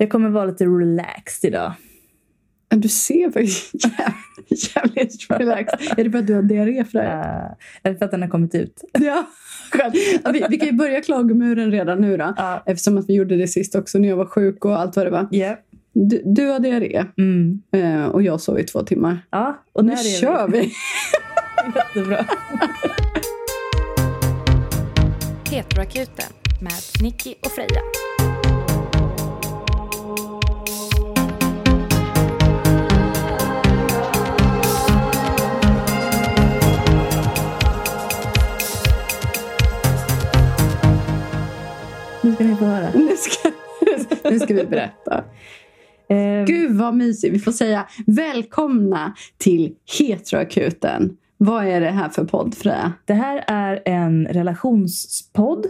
Jag kommer vara lite relaxed idag. Du ser faktiskt jävligt, jävligt relaxed. Är det för att du har diarré för det? Uh, eller för att den har kommit ut. Ja, ja, vi, vi, kan ju börja klagomuren redan nu då. Uh. Eftersom att vi gjorde det sist också när jag var sjuk och allt vad det var. Yeah. Du, du har diarré Mm. eh, och jag sov i två timmar. Ja, och Nu är kör vi! Jättebra. Heteroakuten med Nicky och Freja. Nu ska ni få höra. Nu ska, nu ska vi berätta. Eh, Gud vad mysigt. Vi får säga välkomna till Heteroakuten. Vad är det här för podd Freja? det här är en relationspodd.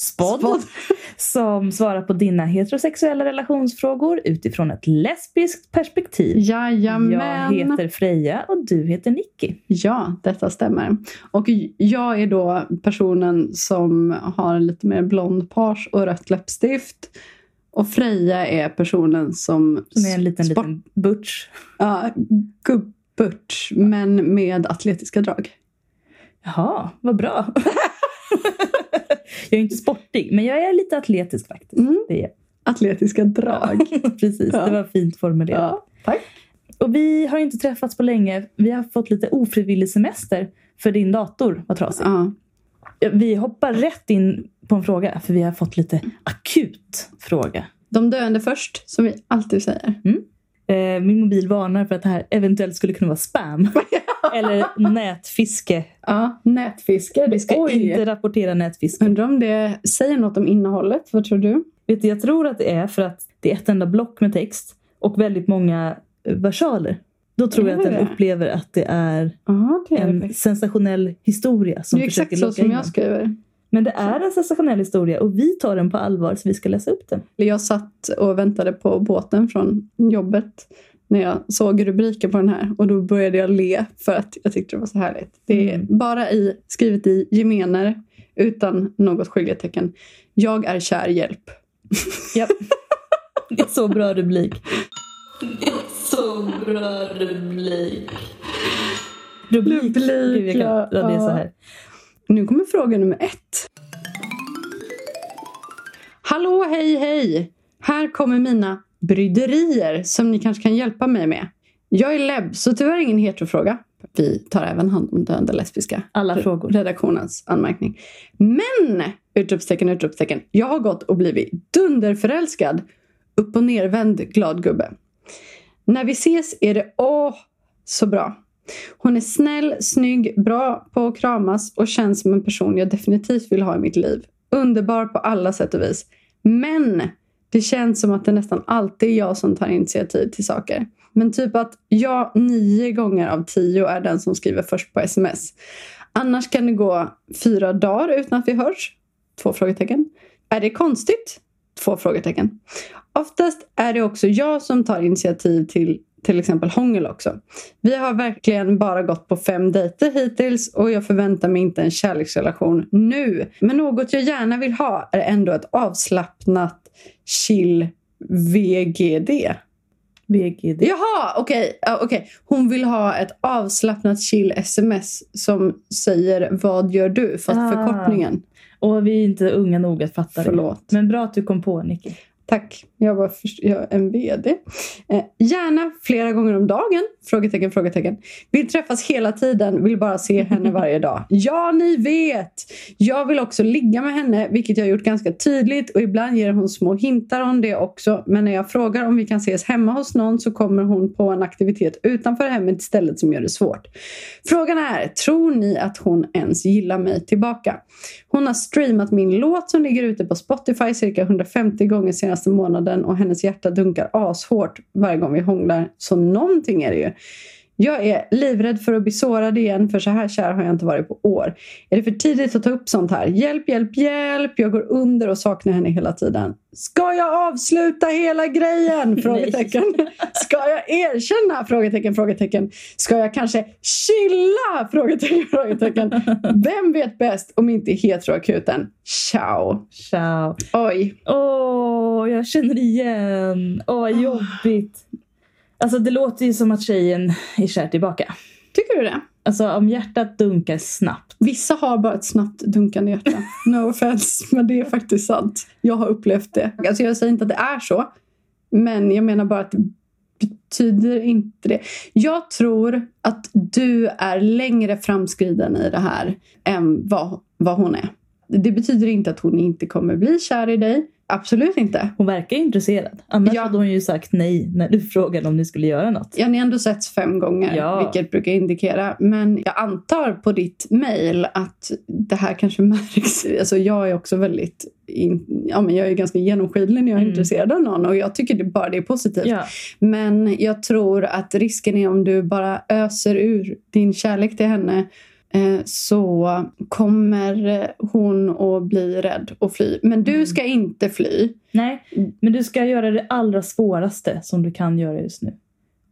Spod, Spod. som svarar på dina heterosexuella relationsfrågor utifrån ett lesbiskt perspektiv. Jajamän. Jag heter Freja och du heter Nicky. Ja, detta stämmer. Och jag är då personen som har lite mer blond page och rött läppstift. Och Freja är personen som... Som är en liten, sport- liten butch. Ja, gubburt, men med atletiska drag. Jaha, vad bra. jag är inte sportig, men jag är lite atletisk faktiskt. Mm. Det är. Atletiska drag. Precis, Ja. det var fint formulerat. Ja, tack. Och vi har inte träffats på länge. Vi har fått lite ofrivillig semester för din dator var trasig. Ja. Vi hoppar rätt in på en fråga för vi har fått lite akut fråga. De döende först, som vi alltid säger. Eh, Min mobil varnar för att det här eventuellt skulle kunna vara spam. Eller nätfiske. Ja, nätfiske. Vi ska Oj. inte rapportera nätfiske. Undrar om det säger något om innehållet. Vad tror du? Vet du, jag tror att det är för att det är ett enda block med text och väldigt många eh, versaler. Då tror jag att den det? upplever att det är Ja, det är det en faktiskt. sensationell historia som Det är exakt så som jag skriver. Men det är en sensationell historia och vi tar den på allvar så vi ska läsa upp den. Jag satt och väntade på båten från jobbet när jag såg rubriken på den här och då började jag le för att jag tyckte det var så härligt. Det är Mm. bara i, skrivet i gemener utan något skiljetecken. Jag är kär, hjälp. Japp. Det är så bra rubrik. Det är så bra rubrik. Rubrik. Rubrik, Gud, jag kan, ja. ja, det är så här. Nu kommer fråga nummer ett. Hallå, hej, hej! Här kommer mina bryderier som ni kanske kan hjälpa mig med. Jag är lebb, så tyvärr ingen heterofråga. Vi tar även hand om döende lesbiska. Alla frågor. Redaktionens anmärkning. Men! Utropstecken, utropstecken. Jag har gått och blivit dunderförälskad. Upp och nervänd glad gubbe. När vi ses är det åh så bra. Hon är snäll, snygg, bra på att kramas och känns som en person jag definitivt vill ha i mitt liv. Underbar på alla sätt och vis. Men det känns som att det nästan alltid är jag som tar initiativ till saker. Men typ att jag nio gånger av tio är den som skriver först på sms. Annars kan det gå fyra dagar utan att vi hörs. Två frågetecken. Är det konstigt? Två frågetecken. Oftast är det också jag som tar initiativ till till exempel hångel också. Vi har verkligen bara gått på fem dejter hittills och jag förväntar mig inte en kärleksrelation nu. Men något jag gärna vill ha är ändå ett avslappnat chill VGD. VGD. Jaha, okej. Ja, okej. Hon vill ha ett avslappnat chill sms som säger vad gör du? Fast Ah. förkortningen. Och vi är inte unga nog att fatta Förlåt. det. Men bra att du kom på, Nicky. Tack. Jag var först, jag är en VD. Eh, gärna flera gånger om dagen? Frågetecken, frågetecken. Vill träffas hela tiden, vill bara se henne varje dag. Ja, ni vet! Jag vill också ligga med henne, vilket jag har gjort ganska tydligt och ibland ger hon små hintar om det också. Men när jag frågar om vi kan ses hemma hos någon så kommer hon på en aktivitet utanför hemmet istället som gör det svårt. Frågan är, tror ni att hon ens gillar mig tillbaka? Hon har streamat min låt som ligger ute på Spotify cirka 150 gånger senaste månaden och hennes hjärta dunkar ashårt varje gång vi hånglar. Så någonting är det ju. Jag är livrädd för att bli sårad igen för så här kär har jag inte varit på år. Är det för tidigt att ta upp sånt här? Hjälp, hjälp, hjälp! Jag går under och saknar henne hela tiden. Ska jag avsluta hela grejen? Frågetecken. Ska jag erkänna? Frågetecken, frågetecken. Ska jag kanske chilla? Frågetecken, frågetecken. Vem vet bäst om inte heteroakuten? Ciao! Ciao. Oj. Åh, jag känner igen. Åh, vad jobbigt. Alltså det låter ju som att tjejen är kär tillbaka. Tycker du det? Alltså om hjärtat dunkar snabbt. Vissa har bara ett snabbt dunkande hjärta. No offense, men det är faktiskt sant. Jag har upplevt det. Alltså jag säger inte att det är så. Men jag menar bara att det betyder inte det. Jag tror att du är längre framskriden i det här än vad, vad hon är. Det betyder inte att hon inte kommer bli kär i dig. Absolut inte. Hon verkar intresserad. Annars Ja. hade hon ju sagt nej när du frågade om ni skulle göra något. Ja, ni har ändå setts fem gånger, Ja. vilket brukar indikera. Men jag antar på ditt mejl att det här kanske märks. Alltså jag är också väldigt... In, ja, men jag är ganska genomskinlig när jag är Mm. intresserad av någon och jag tycker det bara det är positivt. Ja. Men jag tror att risken är om du bara öser ur din kärlek till henne så kommer eh, hon att bli rädd och fly. Men du Mm. ska inte fly. Nej, men du ska göra det allra svåraste som du kan göra just nu.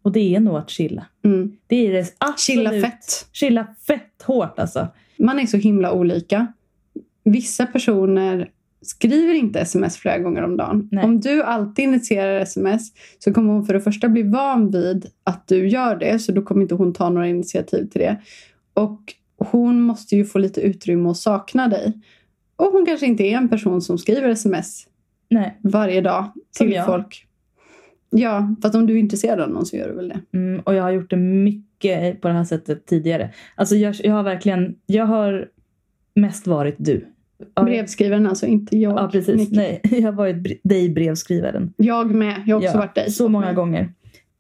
Och det är nog att chilla. Mm. Det är det absolut. Chilla fett. Chilla fett hårt alltså. Man är så himla olika. Vissa personer skriver inte sms flera gånger om dagen. Nej. Om du alltid initierar sms så kommer hon för det första bli van vid att du gör det. Så då kommer inte hon ta några initiativ till det. Och hon måste ju få lite utrymme att sakna dig. Och hon kanske inte är en person som skriver sms Nej. varje dag Som till jag. folk. Ja, fast om du är intresserad av någon så gör du väl det. Mm, och jag har gjort det mycket på det här sättet tidigare. Alltså jag, jag har verkligen, jag har mest varit du. Brevskrivaren alltså, inte jag. Ja, precis. Nej, jag har varit dig brevskrivaren. Jag med. Jag har också Ja, varit dig. Så många gånger.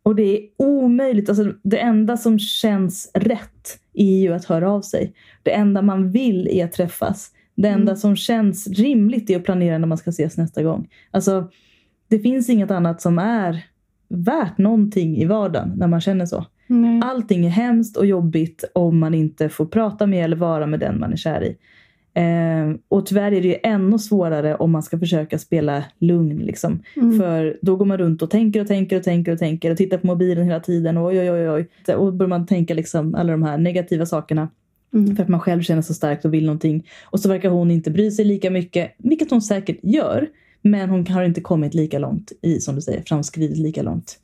Och det är omöjligt. Alltså, det enda som känns rätt är ju att höra av sig. Det enda man vill är att träffas. Det enda Mm. som känns rimligt är att planera när man ska ses nästa gång. Alltså, det finns inget annat som är värt någonting i vardagen när man känner så. Nej. Allting är hemskt och jobbigt om man inte får prata med eller vara med den man är kär i. Eh, och tyvärr är det ju ännu svårare om man ska försöka spela lugn. Liksom. Mm. För då går man runt och tänker och tänker och tänker och tänker och tittar på mobilen hela tiden. Och oj, oj, oj. Och börjar man tänka liksom alla de här negativa sakerna Mm. för att man själv känner så starkt och vill någonting. Och så verkar hon inte bry sig lika mycket, vilket hon säkert gör. Men hon har inte kommit lika långt i, som du säger, framskridit lika långt.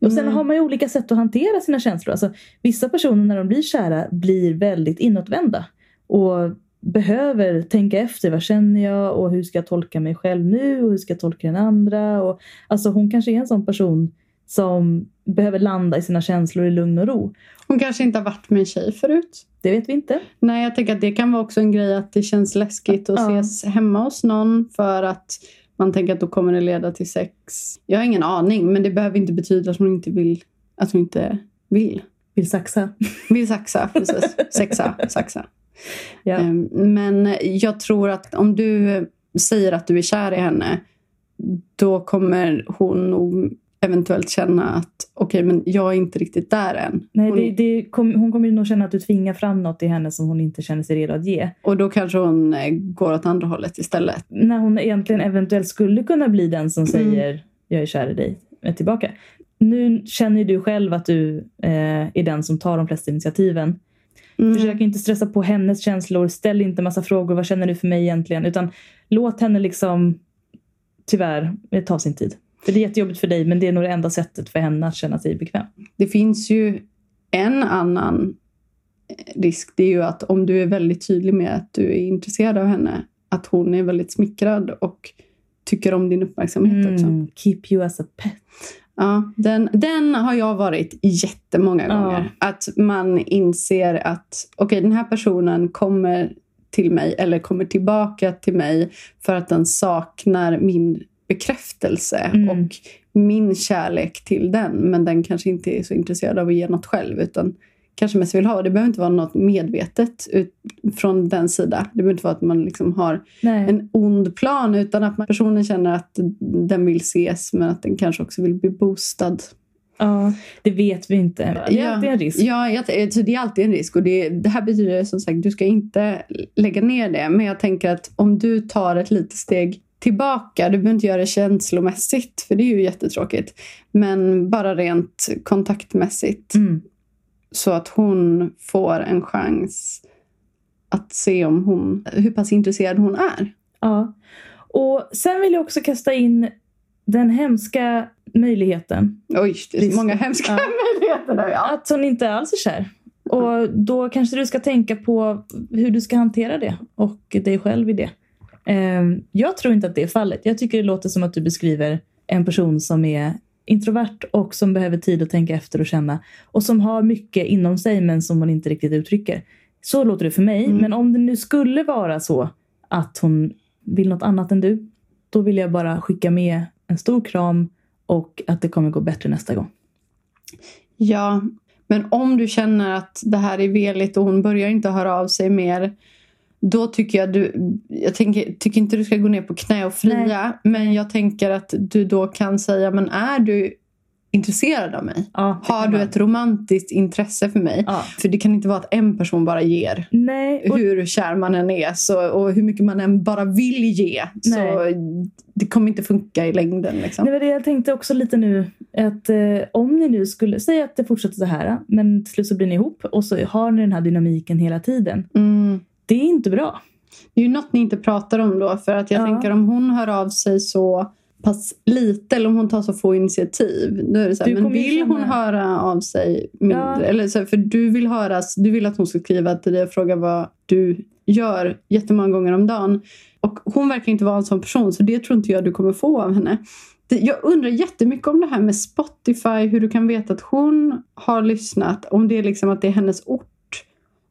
Och sen Mm. har man ju olika sätt att hantera sina känslor. Alltså, vissa personer när de blir kära blir väldigt inåtvända. Och behöver tänka efter. Vad känner jag? Och hur ska jag tolka mig själv nu? Och hur ska jag tolka den andra? Och, alltså, hon kanske är en sån person som behöver landa i sina känslor i lugn och ro. Hon kanske inte har varit med en tjej förut. Det vet vi inte. Nej, jag tänker att det kan vara också en grej att det känns läskigt att Ja. ses hemma hos någon för att man tänker att då kommer det leda till sex. Jag har ingen aning, men det behöver inte betyda att hon inte vill. Att hon inte vill. Vill saxa. Vill saxa, precis. Sexa, saxa. Ja. Ehm, Men jag tror att om du säger att du är kär i henne då kommer hon nog eventuellt känna att okej, men jag är inte riktigt där än. Nej, hon, det, det kom, hon kommer nog känna att du tvingar fram något i henne som hon inte känner sig redo att ge. Och då kanske hon eh, går åt andra hållet istället. När hon egentligen eventuellt skulle kunna bli den som Mm. säger jag är kär i dig, är tillbaka. Nu känner ju du själv att du eh, är den som tar de flesta initiativen. Mm. Försök inte stressa på hennes känslor. Ställ inte massa frågor. Vad känner du för mig egentligen? Utan låt henne liksom tyvärr ta sin tid. För det är jättejobbigt för dig men det är nog det enda sättet för henne att känna sig bekväm. Det finns ju en annan eh, risk. Det är ju att om du är väldigt tydlig med att du är intresserad av henne, att hon är väldigt smickrad och tycker om din uppmärksamhet också. Mm, keep you as a pet. Ja, den, den har jag varit jättemånga Ja. gånger. Att man inser att okej, den här personen kommer till mig eller kommer tillbaka till mig för att den saknar min bekräftelse Mm. och min kärlek till den. Men den kanske inte är så intresserad av att ge något själv utan kanske mest vill ha. Det behöver inte vara något medvetet ut, från den sida. Det behöver inte vara att man liksom har Nej. en ond plan utan att man, personen känner att den vill ses men att den kanske också vill bli boostad. Ja, det vet vi inte. Det är alltid en risk. Ja, jag, så det är alltid en risk. Och det, det här betyder som sagt, du ska inte lägga ner det. Men jag tänker att om du tar ett litet steg tillbaka, du behöver inte göra det känslomässigt, för det är ju jättetråkigt. Men bara rent kontaktmässigt. Mm. Så att hon får en chans att se om hon, hur pass intresserad hon är. Ja. Och sen vill jag också kasta in den hemska möjligheten Oj, det är så Visst. många hemska Ja. möjligheter där. Ja. att hon inte alls är kär. Och då kanske du ska tänka på hur du ska hantera det och dig själv i det. Ehm, Jag tror inte att det är fallet. Jag tycker det låter som att du beskriver en person som är introvert och som behöver tid att tänka efter och känna och som har mycket inom sig men som hon inte riktigt uttrycker. Så låter det för mig. Mm. Men om det nu skulle vara så att hon vill något annat än du, då vill jag bara skicka med en stor kram och att det kommer gå bättre nästa gång. Ja, men om du känner att det här är veligt och hon börjar inte höra av sig mer. Då tycker jag du, jag tänker, tycker inte du ska gå ner på knä och fria. Men jag tänker att du då kan säga, men är du intresserad av mig? Ja, Har du ett romantiskt intresse för mig? Ja. För det kan inte vara att en person bara ger. Nej, och Hur kär man än är så, och hur mycket man än bara vill ge. Så det kommer inte funka i längden. Liksom. Var det jag tänkte också lite nu. Att eh, om ni nu skulle säga att det fortsätter så här, men till slut så blir ni ihop och så har ni den här dynamiken hela tiden. Mm. Det är inte bra. Det är ju något ni inte pratar om då. För att jag Ja. tänker om hon hör av sig så pass lite eller om hon tar så få initiativ. Då är det så här, men vill hon känna- höra av sig mindre? Ja. Eller så här, för du vill, höras, du vill att hon ska skriva till dig och fråga vad du gör jättemånga gånger om dagen. Och hon verkar inte vara en sån person så det tror inte jag du kommer få av henne. Jag undrar jättemycket om det här med Spotify, hur du kan veta att hon har lyssnat. Om det är liksom att det är hennes ort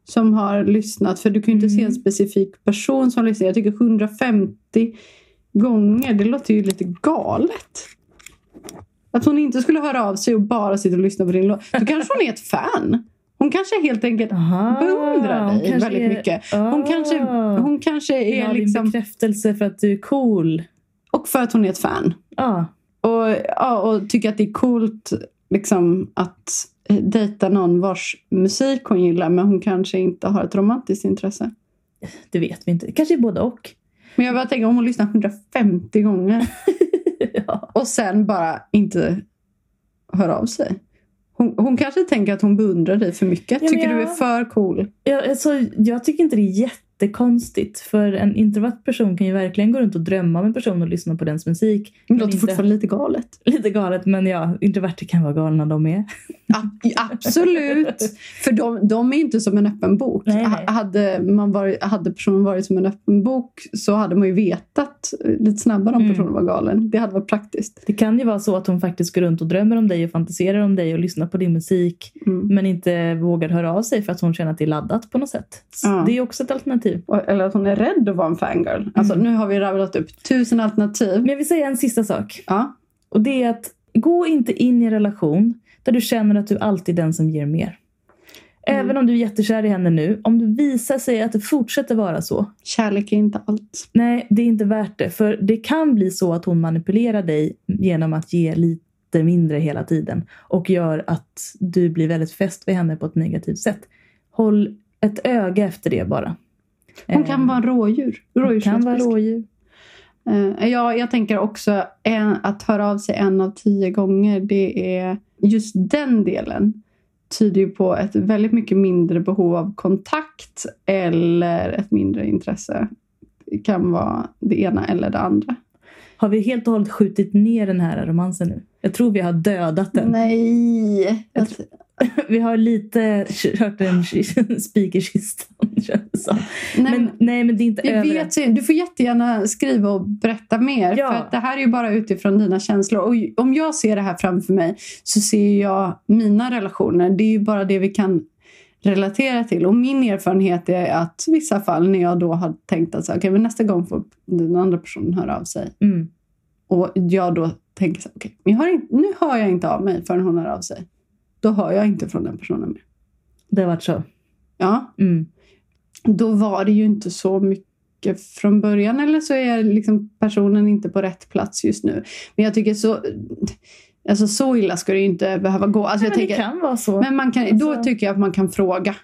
som har lyssnat. För du kan ju inte Mm. se en specifik person som lyssnar. Jag tycker 150 gånger, det låter ju lite galet. Att hon inte skulle höra av sig och bara sitta och lyssna på din låt. Då kanske hon är ett fan. Hon kanske helt enkelt Aha, beundrar dig väldigt är- mycket. Hon Ah. kanske, hon kanske är din liksom... bekräftelse för att du är cool. Och för att hon är ett fan. Ja, Och, ja, och tycker att det är coolt liksom, att dejta någon vars musik hon gillar men hon kanske inte har ett romantiskt intresse. det vet vi inte. Kanske både och. Men jag bara tänker om hon lyssnar 150 gånger ja. och sen bara inte hör av sig. Hon, hon kanske tänker att hon beundrar dig för mycket. Ja, Tycker du är jag- för cool. Ja, alltså, jag tycker inte det är jättekonstigt. För en introvert person kan ju verkligen gå runt och drömma om en person och lyssna på dens musik. Det Men låter inte- fortfarande lite galet. Lite galet, men ja, introverter kan vara galna de är. Ja, absolut. För de, de är inte som en öppen bok. Nej, nej. Ha- Hade, man varit, hade personen varit som en öppen bok så hade man ju vetat lite snabbare om Mm. personen var galen. Det hade varit praktiskt. Det kan ju vara så att hon faktiskt går runt och drömmer om dig och fantiserar om dig och lyssnar på din musik Mm. men inte vågar höra av sig för att hon känner att det är laddat på något sätt. Ja. Det är också ett alternativ. Och- Eller att hon är rädd att vara en fangirl. Alltså, Mm. Nu har vi rabblat upp tusen alternativ. Men jag vill säga en sista sak. Ja. Och det är att gå inte in i en relation där du känner att du alltid är den som ger mer. Mm. Även om du är jättekär i henne nu, om det visar sig att det fortsätter vara så, Kärlek är inte allt. nej, det är inte värt det. För det kan bli så att hon manipulerar dig genom att ge lite mindre hela tiden och gör att du blir väldigt fäst vid henne på ett negativt sätt. Håll ett öga efter det bara. Hon kan Eh, vara rådjur. hon kan vara rådjur. Eh, ja, jag tänker också en, att höra av sig en av tio gånger. Det är just den delen tyder ju på ett väldigt mycket mindre behov av kontakt eller ett mindre intresse. Det kan vara det ena eller det andra. Har vi helt och hållet skjutit ner den här romansen nu? Jag tror vi har dödat den. Nej! Jag Vi har lite kört en spik i kistan. Nej, Men, nej, men det är inte Jag över. vet, du får jättegärna skriva och berätta mer. Ja. För det här är ju bara utifrån dina känslor. Och om jag ser det här framför mig så ser jag mina relationer. Det är ju bara det vi kan relatera till. Och min erfarenhet är att i vissa fall när jag då har tänkt att så, okay, men nästa gång får den andra personen höra av sig. Mm. Och jag då tänker så här, okay, nu hör jag inte av mig förrän hon hör av sig. Då hör jag inte från den personen mer. Det har varit så. Ja, Mm. då var det ju inte så mycket från början. Eller så är liksom personen inte på rätt plats just nu. Men jag tycker så... Alltså så illa ska det ju inte behöva gå. Alltså, jag men tänker, det kan vara så. men man kan, då Alltså- tycker jag att man kan fråga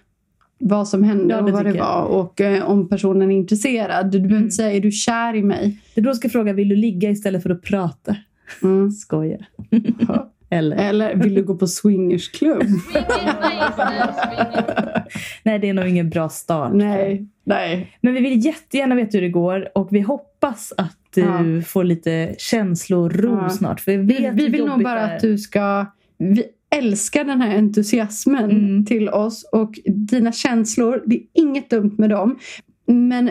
vad som hände Ja, och vad det jag. var och eh, om personen är intresserad. Du behöver Mm. inte säga är du kär i mig? Det är då du ska fråga, vill du ligga istället för att prata? Mm. Skojar. Ja. Eller? Eller vill du gå på swingersklubb? Nej, det är nog ingen bra start. nej, nej. Men vi vill jättegärna veta hur det går och vi hoppas att du Ja. får lite känsloro Ja. snart. För vi, Vi, vet vi vill nog bara att du ska... Vi älskar den här entusiasmen Mm. till oss och dina känslor. Det är inget dumt med dem. Men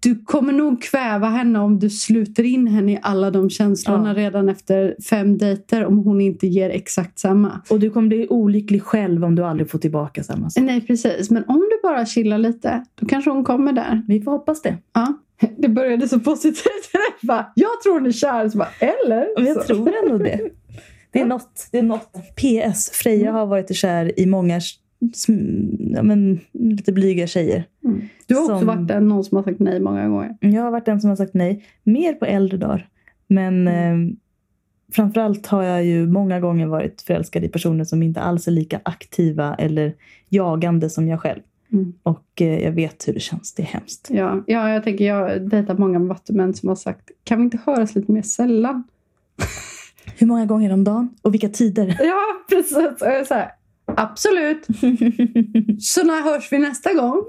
du kommer nog kväva henne om du sluter in henne i alla de känslorna Ja. redan efter fem dejter om hon inte ger exakt samma. Och du kommer bli olycklig själv om du aldrig får tillbaka samma sak. Nej, precis. Men om du bara chillar lite, då kanske hon kommer där. Vi får hoppas det. Ja. Det började så positivt. Jag bara, Jag tror hon är kär. Så bara, eller? Men jag Så. tror ändå det. Det är något. Det är något. PS. Freja har varit kär i många ja, men, lite blyga tjejer. Mm. Du har också Som- varit den någon som har sagt nej många gånger. Jag har varit den som har sagt nej. Mer på äldre dagar. Men Mm. eh, framförallt har jag ju många gånger varit förälskad i personer som inte alls är lika aktiva eller jagande som jag själv. Mm. Och eh, jag vet hur det känns. Det är hemskt. Ja, ja, jag tänker jag har dejtat många vattumän som har sagt kan vi inte höras lite mer sällan? Hur många gånger om dagen? Och vilka tider? Ja, precis. Och jag är så här, absolut. Så när hörs vi nästa gång?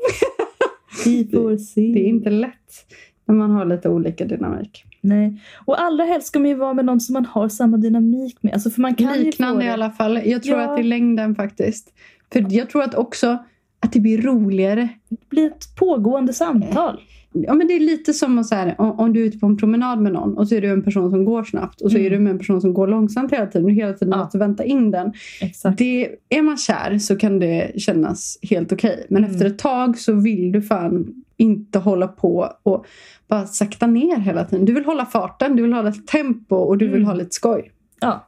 Vi får se. Det är inte lätt när man har lite olika dynamik. Nej. Och allra helst ska man ju vara med någon som man har samma dynamik med. Alltså för man kan Liknande i alla fall. Jag tror Ja. att i längden faktiskt. För jag tror att också att det blir roligare. Det blir ett pågående samtal. Ja, men det är lite som att så här, om, om du är ute på en promenad med någon och så är du en person som går snabbt och så Mm. är du med en person som går långsamt hela tiden och hela tiden Ja. måste vänta in den. Exakt. Det, är man kär så kan det kännas helt okej. Men Mm. efter ett tag så vill du fan inte hålla på och bara sakta ner hela tiden. Du vill hålla farten, du vill hålla ett tempo och du vill Mm. ha lite skoj. Ja.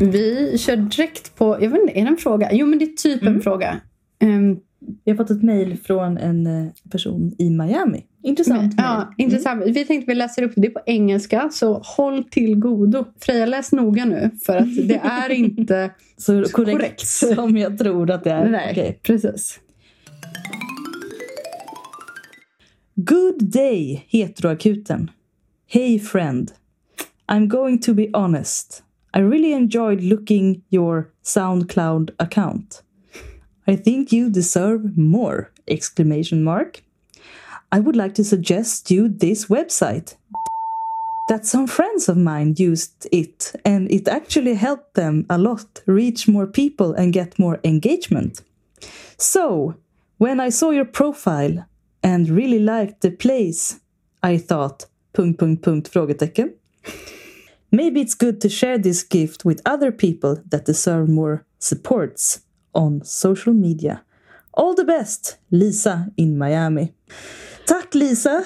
Vi kör direkt på, jag vet inte, är det en fråga? Jo men det är typ en Mm. fråga. Ehm, Vi har fått ett mejl från en eh, person i Miami. Intressant mejl. ja, intressant. Vi tänkte vi läser upp det på engelska så håll till godo. Freja läs noga nu för att det är inte... Så korrekt, Korrekt. som jag tror att det är. Nej, Okej. precis. Good day, heteroakuten. Hey friend. I'm going to be honest. I really enjoyed looking your SoundCloud account. I think you deserve more! Exclamation mark. I would like to suggest you this website. That some friends of mine used it and it actually helped them a lot reach more people and get more engagement. So, when I saw your profile and really liked the place, I thought... Punkt, punkt, punkt, frågetecken. Maybe it's good to share this gift with other people that deserve more supports on social media. All the best, Lisa in Miami. Tack Lisa!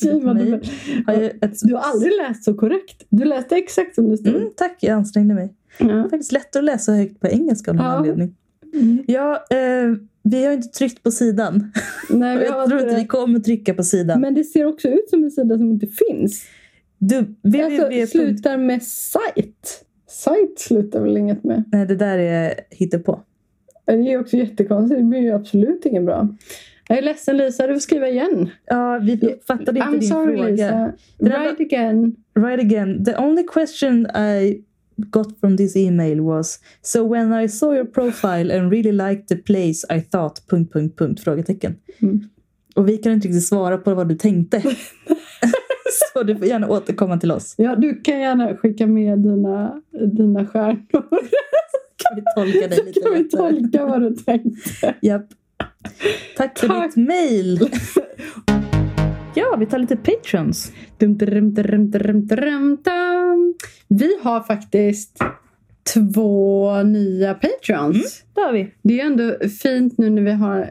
Givande. Har ett... Du har aldrig läst så korrekt. Du läste exakt som det stod. mm, tack, jag ansträngde mig. Det Ja. är faktiskt lättare att läsa högt på engelska av någon Ja. anledning. Mm. Ja, eh, vi har inte tryckt på sidan. Nej, vi jag tror inte inte vi det. kommer trycka på sidan. Men det ser också ut som en sida som inte finns. Du, Alltså, www. slutar med sajt. Sajt slutar väl inget med. Nej, det där är hittepå. Det är också jättekonstigt. Det blir ju absolut inget bra. Jag är ledsen Lisa, du får skriva igen. Ja, vi fattade inte I'm din sorry fråga. Lisa. Write again. Right again. The only question I got from this email was So when I saw your profile and really liked the place I thought... Punkt, punkt, punkt, frågetecken. Mm. Och vi kan inte riktigt svara på vad du tänkte. Så du får gärna återkomma till oss. Ja, du kan gärna skicka med dina, dina stjärnor. Kan vi tolka dig Så lite kan vi tolka vad du tänkte. Japp. Tack för Tack. ditt mail. ja, vi tar lite patrons. Dum, dum, dum, dum, dum, dum. Vi har faktiskt två nya patrons. Det har vi. Det är ändå fint nu när vi har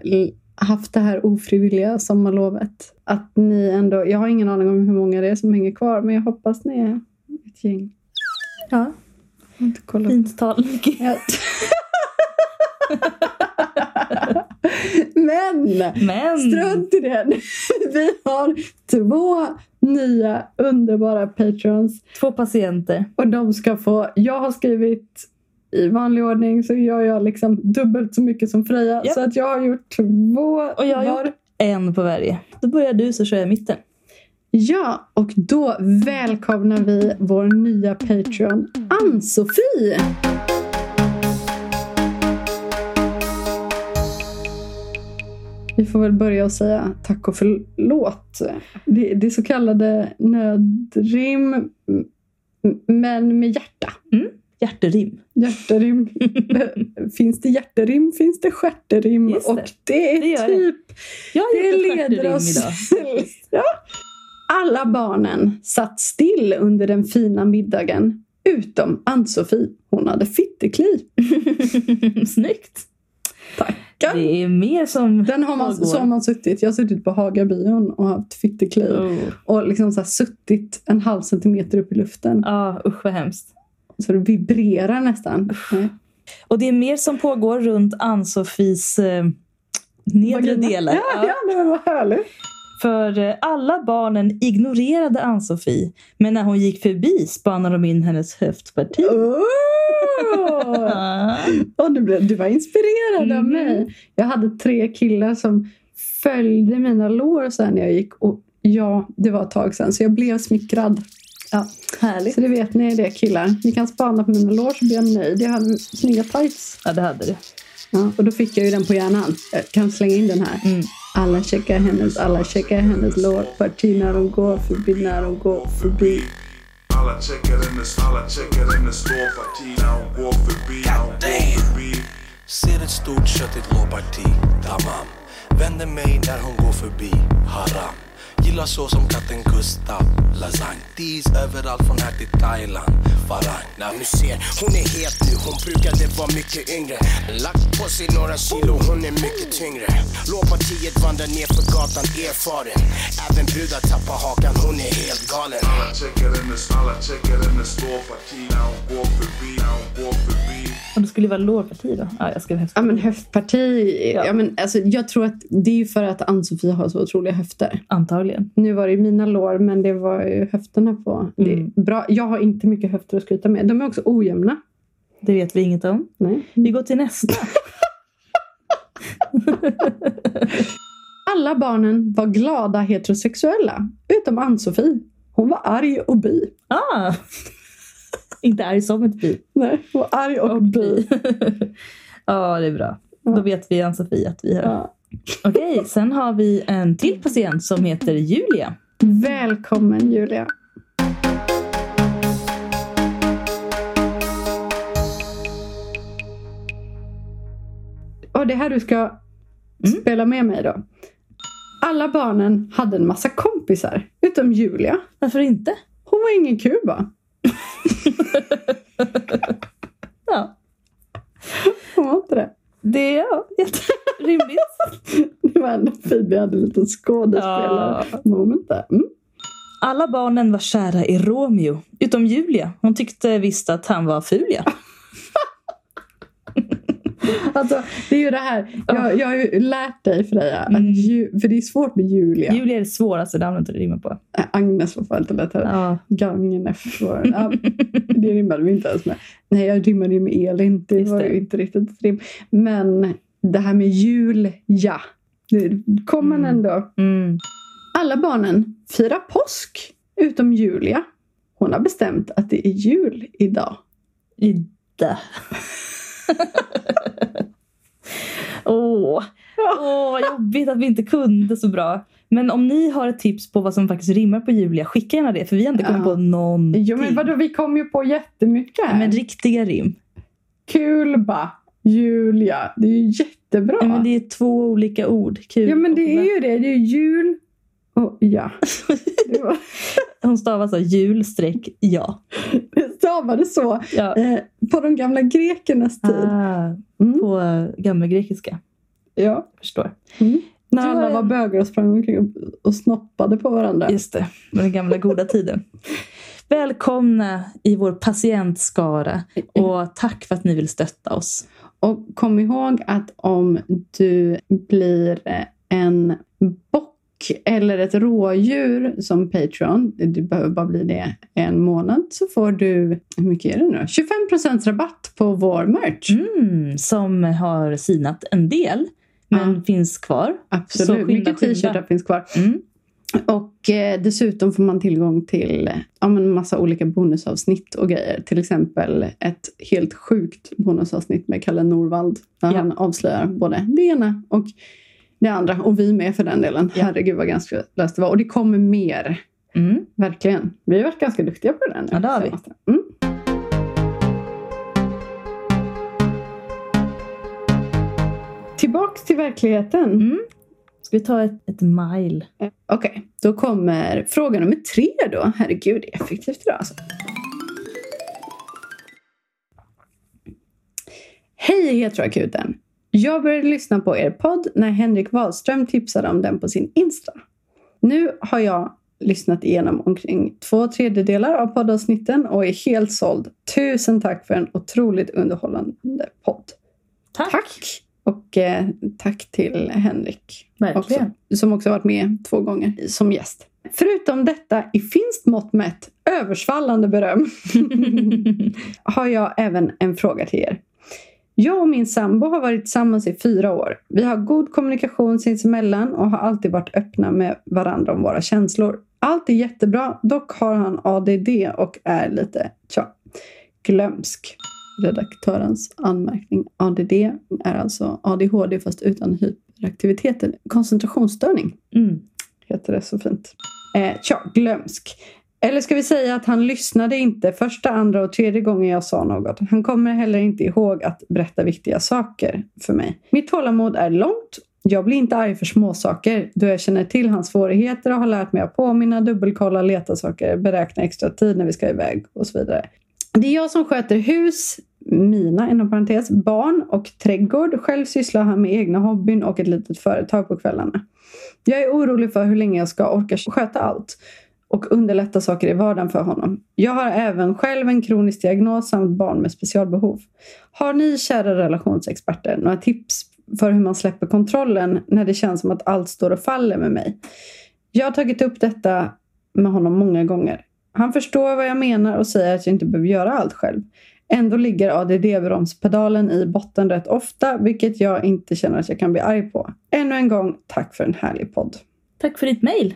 haft det här ofrivilliga sommarlovet. Att ni ändå, jag har ingen aning om hur många det är som hänger kvar men jag hoppas ni är ett gäng. Ja, Jag inte kollat. fint tal. Men Men strunt i det. Vi har två nya underbara patrons två patienter. och de ska få... Jag har skrivit i vanlig ordning så gör jag liksom dubbelt så mycket som Freja. Ja. Så att jag har gjort två Och jag har var. gjort en på varje. Då börjar du så kör jag mitten. Ja, och då välkomnar vi vår nya Patreon Ann-Sofie. Vi får väl börja och säga tack och förlåt. Det, det så kallade nödrim, men med hjärta. Hjärterim. Hjärterim. finns det hjärterim finns det stjärterim. Det. Och det är Det gör det. typ Jag det leder oss idag. ja. Alla barnen satt still under den fina middagen. Utom Ann-Sofie. Hon hade fittekli. Snyggt. Tackar. Det är mer som Den har man, så har man suttit. Jag har suttit på Hagabion och haft fittekli. Oh. Och liksom så suttit en halv centimeter upp i luften. Ja, usch vad hemskt. Så det vibrerar nästan. Nej. Och det är mer som pågår runt Ann-Sofies eh, nedre delar. Ja, Ja. det var härligt. För eh, alla barnen ignorerade Ann-Sofie. Men när hon gick förbi spanade de in hennes höftparti. Oh! Och du, du var inspirerad av Mhm. mig. Jag hade tre killar som följde mina lår sen när jag gick. Och ja, det var ett tag sedan. Så jag blev smickrad. Ja. Härligt. Så det vet ni det killar. Ni kan spana på mina lår så blir jag nöjd. Jag hade snygga tights. Ja, det hade du. Ja, och då fick jag ju den på hjärnan. Jag kan slänga in den här. Mm. Alla checkar hennes, alla checkar hennes lårparti när de går förbi, när de går förbi. Alla checkar hennes, alla checkar hennes lårparti när hon går förbi, när hon går förbi. Ser ett stort köttigt lårparti, tamam Vänder mig när hon går förbi, haram Gillar så som katten Gustav, lasagne. Dis överallt från här till Thailand, farang När nu ser hon är het nu, hon brukade vara mycket yngre. Lagt på sig några kilo, hon är mycket tyngre. Lågpartiet vandrar ner för gatan erfaren. Även brudar tappar hakan, hon är helt galen. Alla checkar hennes, alla checkar hennes lågparti när hon går förbi, när hon går förbi. Och det skulle vara lårparti då. Ja, jag skrev Ja höftparti. men höftparti. Ja. Ja. men, alltså, jag tror att det är för att Ann-Sofie har så otroliga höfter. Antagligen. Nu var det mina lår men det var ju höfterna på. Mm. bra. Jag har inte mycket höfter att skryta med. De är också ojämna. Det vet vi inget om. Nej. Vi går till nästa. Alla barnen var glada heterosexuella. Utom Ann-Sofie. Hon var arg och bi. Ah! Inte arg som ett bi. Nej, var arg och, bi. ja, det är bra. Ja. Då vet vi Ann-Sofie att vi har. Ja. Okej, sen har vi en till patient som heter Julia. Välkommen Julia. Och det är här du ska Mm. spela med mig då. Alla barnen hade en massa kompisar. Utom Julia. Varför inte? Hon var ingen kuba. Ja, Hon var inte det. det är ja, jätterimligt. Det var ändå fint. Vi hade lite skådespelarmoment där. Mm. Alla barnen var kära i Romeo, utom Julia. Hon tyckte visst att han var ful, ja. Alltså, det är ju det här. Jag, jag har ju lärt dig Freja. Att Mm. ju, för det är svårt med Julia. Julia är det svåraste namnet att rimma på. Äh, Agnes var fan lite lättare. Ja. Gagnef var... Ja, det rimmade vi inte ens med. Nej, jag rimmade ju med Elin. Det Just var det. ju inte riktigt ett rim. Men det här med jul, ja. Det kom man Mm. ändå. Mm. Alla barnen firar påsk. Utom Julia. Hon har bestämt att det är jul idag. Ida. Åh, Åh, vad jobbigt att vi inte kunde så bra. Men om ni har ett tips på vad som faktiskt rimmar på Julia, skicka gärna det. För vi har inte kommit Ja. på någonting. Jo men vadå, vi kom ju på jättemycket här. Men riktiga rim. Kulba, Julia. Det är ju jättebra. Ja, men det är två olika ord. Kul Ja men det är ju det. Det är jul och ja. Var, Hon stavar så jul streck ja. det stavades så ja. eh, på de gamla grekernas tid. Ah, Mm. på gammelgrekiska. Ja. Förstår. Mm. När alla var bögar och sprang omkring och, snoppade på varandra. Just det, den gamla goda tiden. Välkomna i vår patientskara och tack för att ni vill stötta oss. Och kom ihåg att om du blir eh, en bock eller ett rådjur som Patreon, du behöver bara bli det en månad, så får du, hur mycket är det nu 25% rabatt på vår merch. Mm, som har sinat en del, men Ja. finns kvar. Så Absolut, skynda, mycket t-shirtar finns kvar. Mm. Och eh, dessutom får man tillgång till ja, men massa olika bonusavsnitt och grejer. Till exempel ett helt sjukt bonusavsnitt med Kalle Norvald. Där Ja. han avslöjar både det ena och det andra. Och vi med för den delen. Ja. Herregud vad ganska löst det var. Och det kommer mer. Mm. Verkligen. Vi har varit ganska duktiga på det där nu. Ja, det har vi. Mm. Tillbaks till verkligheten. Mm. Ska vi ta ett, ett mile? Okej, då kommer fråga nummer tre då. Herregud, det är effektivt idag alltså. Hej Heteroakuten! Jag började lyssna på er podd när Henrik Wahlström tipsade om den på sin Insta. Nu har jag lyssnat igenom omkring två tredjedelar av poddavsnitten och är helt såld. Tusen tack för en otroligt underhållande podd. Tack! Tack! Och eh, tack till Henrik. Verkligen. Också, som också varit med två gånger som gäst. Förutom detta i finskt mått mätt översvallande beröm har jag även en fråga till er. Jag och min sambo har varit tillsammans i fyra år. Vi har god kommunikation sinsemellan och har alltid varit öppna med varandra om våra känslor. Allt är jättebra, dock har han ADD och är lite, tja, glömsk. Redaktörens anmärkning. ADD är alltså ADHD fast utan hyperaktiviteten. Koncentrationsstörning Mm. heter det så fint. Eh, tja, glömsk. Eller ska vi säga att han lyssnade inte första, andra och tredje gången jag sa något. Han kommer heller inte ihåg att berätta viktiga saker för mig. Mitt tålamod är långt. Jag blir inte arg för småsaker då jag känner till hans svårigheter och har lärt mig att påminna, dubbelkolla, leta saker, beräkna extra tid när vi ska iväg och så vidare. Det är jag som sköter hus, mina inom parentes, barn och trädgård. Själv sysslar han med egna hobbyn och ett litet företag på kvällarna. Jag är orolig för hur länge jag ska orka sköta allt och underlätta saker i vardagen för honom. Jag har även själv en kronisk diagnos samt barn med specialbehov. Har ni, kära relationsexperter, några tips för hur man släpper kontrollen när det känns som att allt står och faller med mig? Jag har tagit upp detta med honom många gånger. Han förstår vad jag menar och säger att jag inte behöver göra allt själv. Ändå ligger ADD-bromspedalen i botten rätt ofta, vilket jag inte känner att jag kan bli arg på. Ännu en gång, tack för en härlig podd. Tack för ditt mejl.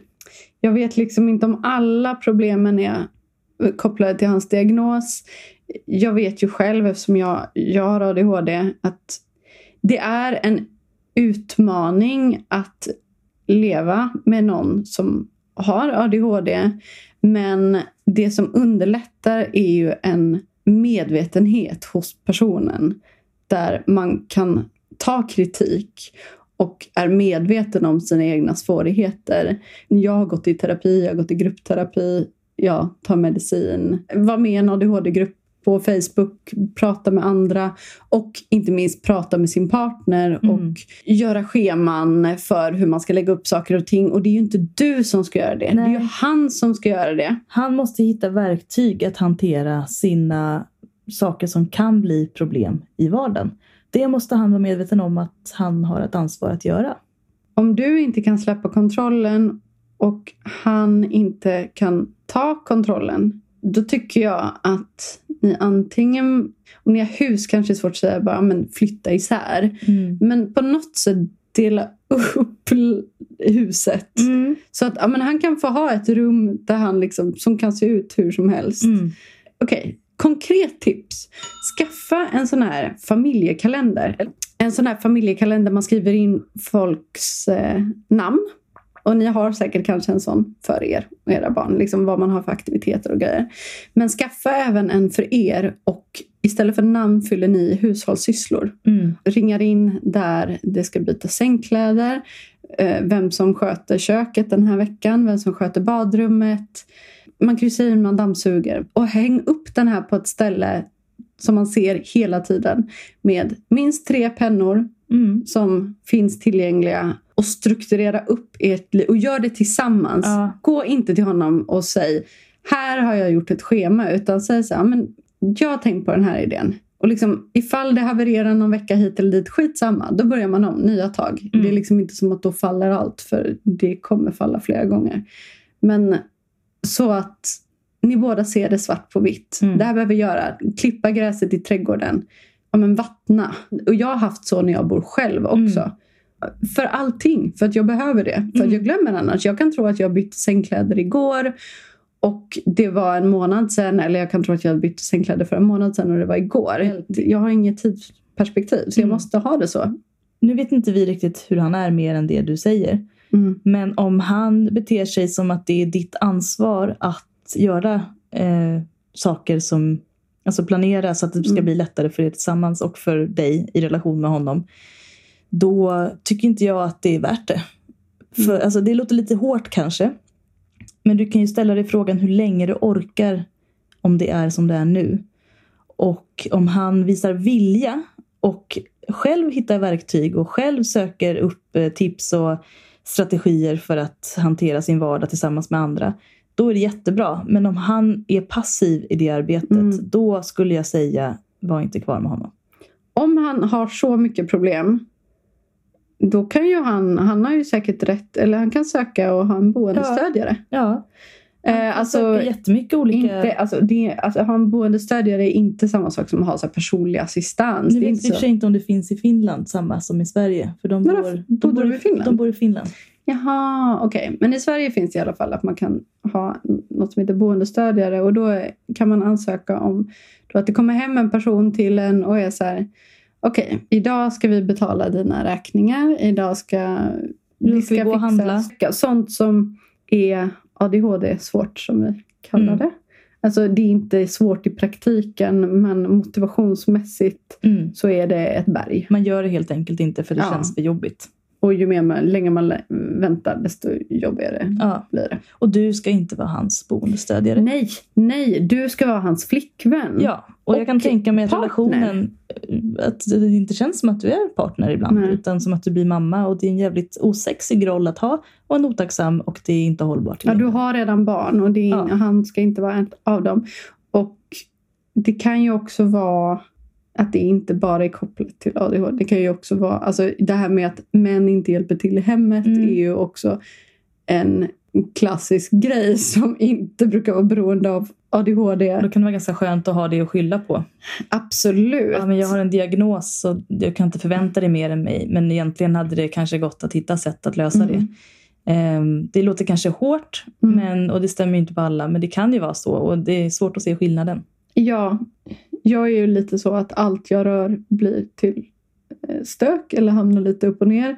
Jag vet liksom inte om alla problemen är kopplade till hans diagnos. Jag vet ju själv, eftersom jag, jag har ADHD, att det är en utmaning att leva med någon som har ADHD. Men det som underlättar är ju en medvetenhet hos personen där man kan ta kritik och är medveten om sina egna svårigheter. Jag har gått i terapi, jag har gått i gruppterapi, jag tar medicin, var med i en ADHD-grupp på Facebook, prata med andra och inte minst prata med sin partner Mm. och göra scheman för hur man ska lägga upp saker och ting. Och det är ju inte du som ska göra det, det är ju Nej. han som ska göra det. Han måste hitta verktyg att hantera sina saker som kan bli problem i vardagen. Det måste han vara medveten om att han har ett ansvar att göra. Om du inte kan släppa kontrollen och han inte kan ta kontrollen, då tycker jag att ni antingen, om ni har hus kanske är svårt att säga bara men flytta isär. Men på något sätt dela upp huset. Mm. Så att ja, men han kan få ha ett rum där han liksom, som kan se ut hur som helst. Mm. Okej, konkret tips. Skaffa en sån här familjekalender. En sån här familjekalender man skriver in folks eh, namn. Och ni har säkert kanske en sån för er och era barn. Liksom vad man har för aktiviteter och grejer. Men skaffa även en för er och istället för namn fyller ni hushållssysslor. Mm. Ringar in där det ska byta sängkläder. eh, Vem som sköter köket den här veckan. Vem som sköter badrummet. Man kan ju säga hur man dammsuger. Och häng upp den här på ett ställe som man ser hela tiden. Med minst tre pennor Mm. som finns tillgängliga. Och strukturera upp ert liv. Och gör det tillsammans. Ja. Gå inte till honom och säg här har jag gjort ett schema. Utan säga så här, men jag har tänkt på den här idén. Och liksom, ifall det havererar någon vecka hit eller dit, skitsamma. Då börjar man om, nya tag. Mm. Det är liksom inte som att då faller allt, för det kommer falla flera gånger. Men så att ni båda ser det svart på vitt. Mm. Det här behöver vi göra. Klippa gräset i trädgården. Ja, men vattna. Och jag har haft så när jag bor själv också. För allting. För att jag behöver det. För att Mm. jag glömmer annars. Jag kan tro att jag bytte sängkläder igår. Och det var en månad sedan. Eller jag kan tro att jag bytte sängkläder för en månad sedan och det var igår. Jag har inget tidsperspektiv. Så jag Mm. måste ha det så. Nu vet inte vi riktigt hur han är mer än det du säger. Mm. Men om han beter sig som att det är ditt ansvar att göra eh, saker som Alltså planera så att det ska Mm. bli lättare för er tillsammans och för dig i relation med honom. Då tycker inte jag att det är värt det. För, Mm. alltså, det låter lite hårt kanske. Men du kan ju ställa dig frågan hur länge du orkar om det är som det är nu. Och om han visar vilja och själv hittar verktyg och själv söker upp eh, tips och strategier för att hantera sin vardag tillsammans med andra. Då är det jättebra. Men om han är passiv i det arbetet, Mm. då skulle jag säga var inte kvar med honom. Om han har så mycket problem. Då kan ju han, han har ju säkert rätt, eller han kan söka och ha en boendestödjare. Ja, Eh, alltså, alltså, jättemycket olika... inte, alltså, det, alltså, ha en boendestödjare är inte samma sak som att ha så här, personlig assistans. Nu vet jag i och sig inte om det finns i Finland samma som i Sverige. För de bor, de, bodde bor i Finland? de bor i Finland. Jaha, okej. Men i Sverige finns det i alla fall att man kan ha något som heter boendestödjare. Och då kan man ansöka om då att det kommer hem en person till en och är så här. Okej, idag ska vi betala dina räkningar. Idag ska Nu ska vi gå och handla. Sånt som är ADHD svårt som vi kallar Mm. det. Alltså det är inte svårt i praktiken men motivationsmässigt Mm. så är det ett berg. Man gör det helt enkelt inte för det Ja. känns för jobbigt. Och ju mer man, längre man väntar desto jobbigare Ja. blir det. Och du ska inte vara hans boendestödjare. Nej, nej, du ska vara hans flickvän. Ja, och, jag kan Och tänka mig att partner. relationen, att det inte känns som att du är partner ibland, Nej. utan som att du blir mamma och det är en jävligt osexig roll att ha och en otacksam och det är inte hållbart. Ja, du har redan barn och det Ja. han ska inte vara en av dem. Och det kan ju också vara att det inte bara är kopplat till ADHD. Det kan ju också vara, alltså det här med att män inte hjälper till i hemmet Mm. är ju också en klassisk grej som inte brukar vara beroende av ADHD. Då kan det vara ganska skönt att ha det att skylla på. Absolut. Ja, men jag har en diagnos så jag kan inte förvänta dig mer än mig. Men egentligen hade det kanske gått att hitta sätt att lösa Mm. det. Ehm, det låter kanske hårt Mm. men, och det stämmer inte på alla. Men det kan ju vara så och det är svårt att se skillnaden. Ja, jag är ju lite så att allt jag rör blir till eh, stök eller hamnar lite upp och ner.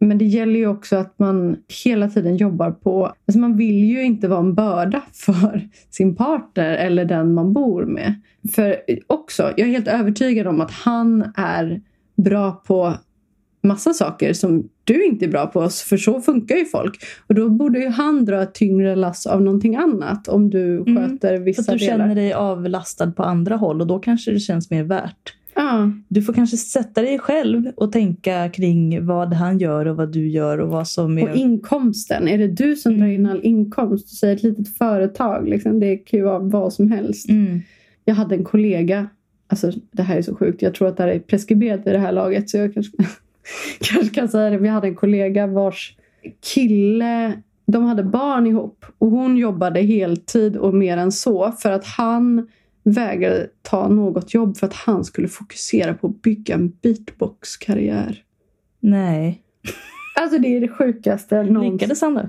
Men det gäller ju också att man hela tiden jobbar på... Alltså man vill ju inte vara en börda för sin partner eller den man bor med. För också, jag är helt övertygad om att han är bra på massa saker som du inte är bra på. För så funkar ju folk. Och då borde ju han dra ett tyngre lass av någonting annat om du Mm, sköter Så vissa att du delar. känner dig avlastad på andra håll och då kanske det känns mer värt. Ja. Du får kanske sätta dig själv och tänka kring vad han gör och vad du gör och vad som är... Och inkomsten, är det du som drar in all inkomst? Säg ett litet företag, liksom. det kan ju vara vad som helst. Mm. Jag hade en kollega, alltså det här är så sjukt, jag tror att det här är preskriberat vid det här laget så jag kanske, kanske kan säga det. Vi hade en kollega vars kille, de hade barn ihop och hon jobbade heltid och mer än så för att han vägrade ta något jobb för att han skulle fokusera på att bygga en beatbox-karriär. Nej. Alltså det är det sjukaste någonsin. Lyckades han då?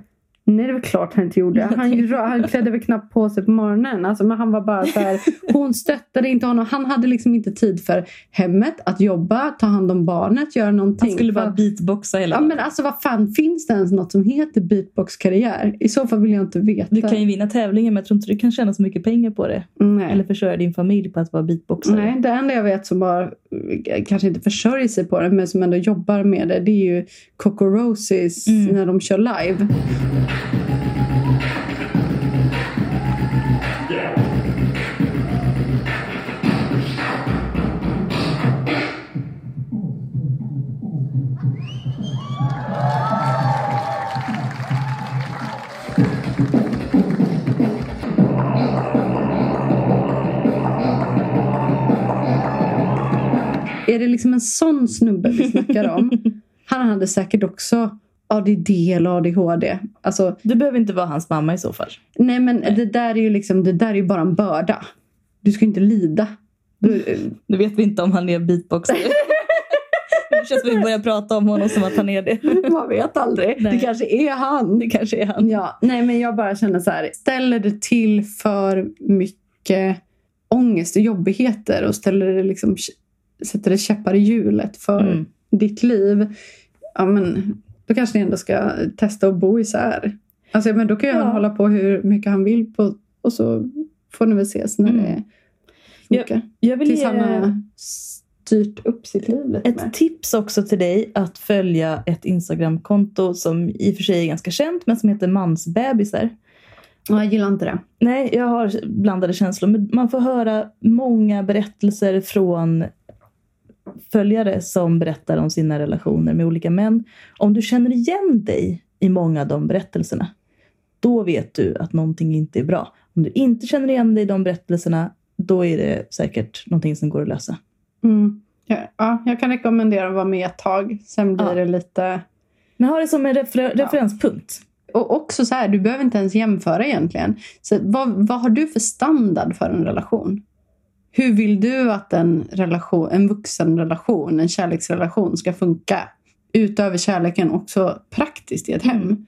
Nej, det var klart han inte gjorde. Han, han klädde väl knappt på sig på morgonen. Alltså, men han var bara så här, hon stöttade inte honom. Han hade liksom inte tid för hemmet, att jobba, ta hand om barnet, göra någonting. Han skulle bara beatboxa hela Ja, men alltså vad fan, finns det ens något som heter beatbox-karriär? I så fall vill jag inte veta. Du kan ju vinna tävlingen men jag tror inte du kan tjäna så mycket pengar på det. Nej. Eller försörja din familj på att vara beatboxare. Nej, det enda jag vet som bara kanske inte försörjer sig på det men som ändå jobbar med det det är ju Coco Roses Mm. när de kör live. Är det liksom en sån snubbe vi snackar om? Han hade säkert också ADD eller ADHD. Alltså, Du behöver inte vara hans mamma i så fall. nej men det där är ju liksom, det där är ju bara en börda. Du ska inte lida. Du, Nu vet vi inte om han är beatboxare. det känns som att vi börjar prata om honom som att han är det. man vet aldrig. Nej. Det kanske är han. Det kanske är han. Ja, nej men jag bara känner så här. Ställer det till för mycket ångest och jobbigheter och ställer det liksom, sätter det käppar i hjulet för Mm. ditt liv. Ja men då kanske ni ändå ska testa att bo isär. Alltså men då kan ju Ja. han hålla på hur mycket han vill på, och så får ni väl ses när Mm. det funkar. Jag vill Tills ge han har styrt upp sitt liv lite mer. ett tips också till dig att följa ett Instagramkonto som i och för sig är ganska känt men som heter Mansbebisar. Ja, jag gillar inte det. Nej, jag har blandade känslor. Men man får höra många berättelser från följare som berättar om sina relationer med olika män. Om du känner igen dig i många av de berättelserna, då vet du att någonting inte är bra. Om du inte känner igen dig i de berättelserna, då är det säkert någonting som går att lösa. Mm. Ja, ja, jag kan rekommendera att vara med ett tag. Sen blir Ja. det lite... Men ha det som en refer- referenspunkt. Och också så här, du behöver inte ens jämföra egentligen. Så vad, vad har du för standard för en relation? Hur vill du att en, relation, en vuxenrelation, en kärleksrelation ska funka? Utöver kärleken också praktiskt i ett hem. Mm.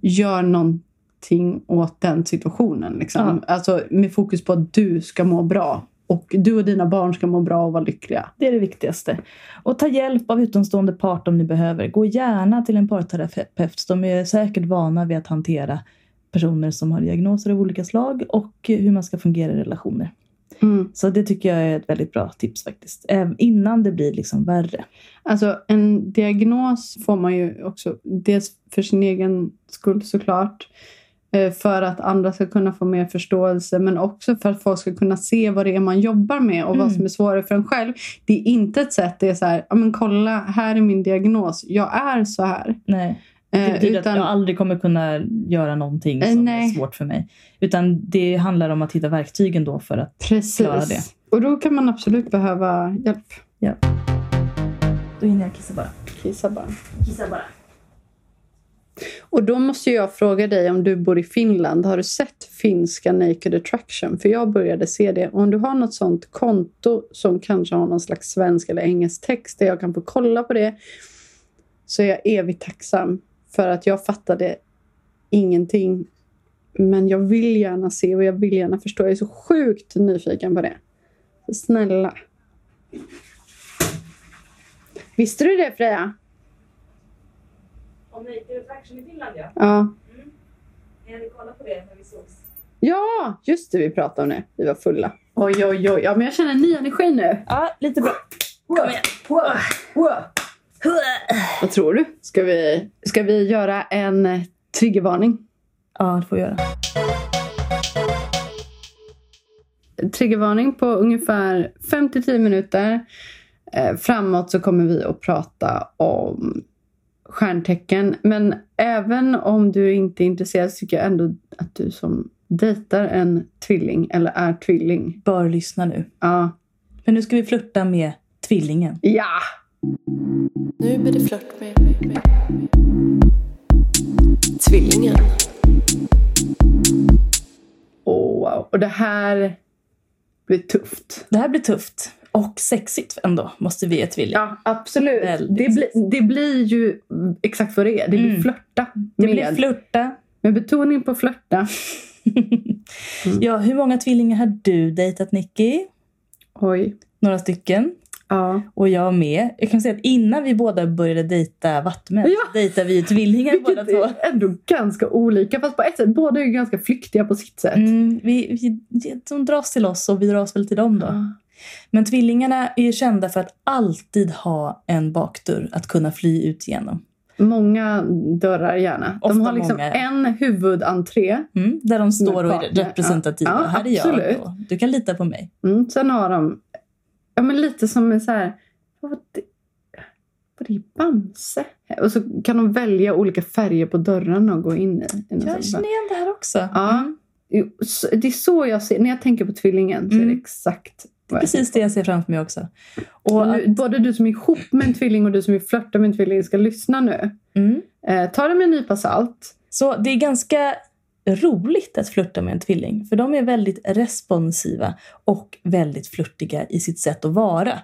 Gör någonting åt den situationen. Liksom. Alltså med fokus på att du ska må bra. Och du och dina barn ska må bra och vara lyckliga. Det är det viktigaste. Och ta hjälp av utomstående part om ni behöver. Gå gärna till en parterapeut. De är säkert vana vid att hantera personer som har diagnoser av olika slag och hur man ska fungera i relationer. Mm. Så det tycker jag är ett väldigt bra tips faktiskt. Även innan det blir liksom värre. Alltså en diagnos får man ju också dels för sin egen skull såklart. eh, För att andra ska kunna få mer förståelse men också för att folk ska kunna se vad det är man jobbar med och vad Mm. som är svårare för en själv. Det är inte ett sätt, det är så här, men kolla här är min diagnos, jag är så här. Nej. Det Eh, betyder utan, att jag aldrig kommer kunna göra någonting Eh, som nej. är svårt för mig. Utan det handlar om att hitta verktygen då för att klara det. precis. Och då kan man absolut behöva hjälp. Då hinner jag kissa bara. Kissa bara. Kissa bara. Och då måste jag fråga dig om du bor i Finland. Har du sett finska Naked Attraction? För jag började se det. Om du har något sånt konto som kanske har någon slags svensk eller engelsk text där jag kan få kolla på det. Så är jag evigt tacksam. För att jag fattade ingenting. Men jag vill gärna se och jag vill gärna förstå. Jag är så sjukt nyfiken på det. Snälla. Visste du det Freja? Om Naked Attraction i Finland ja. Ja. Jag hade kollat på det när vi sågs. Ja, just det. Vi pratade om det. Vi var fulla. Oj, oj, oj. Ja, men jag känner en ny energi nu. Ja, lite bra. Kom igen. Vad tror du? Ska vi, ska vi göra en triggervarning? Ja, det får jag göra. Triggervarning på ungefär 5-10 minuter. Eh, framåt så kommer vi att prata om stjärntecken. Men även om du inte är intresserad så tycker jag ändå att du som dejtar en tvilling eller är tvilling. Bör lyssna nu. Ja. För nu ska vi flirta med tvillingen. Ja! Nu blir det flört med, med, med tvillingen. Oh, wow. Och det här blir tufft. Det här blir tufft. Och sexigt ändå, måste vi ge tvilling. Ja, absolut. Väldigt. Det, blir- det blir ju exakt vad det är. Det blir Mm. flörta. det med, blir flirta. med betoning på flörta. Ja, hur många tvillingar har du dejtat Nicky? Oj. Några stycken. Ja. Och jag med. Jag kan säga att innan vi båda började dejta vattmän Ja. dejtade vi tvillingar båda två. är ändå ganska olika. Fast på ett sätt, båda är ju ganska flyktiga på sitt sätt. Mm, vi, vi, de dras till oss och vi dras väl till dem då. Ja. Men tvillingarna är ju kända för att alltid ha en bakdörr att kunna fly ut genom. Många dörrar gärna. De Ofta har liksom många. en huvudentré. Mm, där de står och är representativa. Ja, ja, här är jag. Och du kan lita på mig. Mm. Sen har de ja, men lite som en så här... Vad det? Vad är det? Bamse? Och så kan de välja olika färger på dörrarna och gå in i. i Jag känner igen det här också. Ja. Mm. Det är så jag ser, när jag tänker på tvillingen så är det Mm. exakt vad jag Precis det jag ser framför mig också. Och nu, både du som är ihop med en tvilling och du som vill flörta med en tvilling ska lyssna nu. mm. Eh, ta det med en nypa salt. Så det är ganska roligt att flirta med en tvilling. För de är väldigt responsiva och väldigt flörtiga i sitt sätt att vara.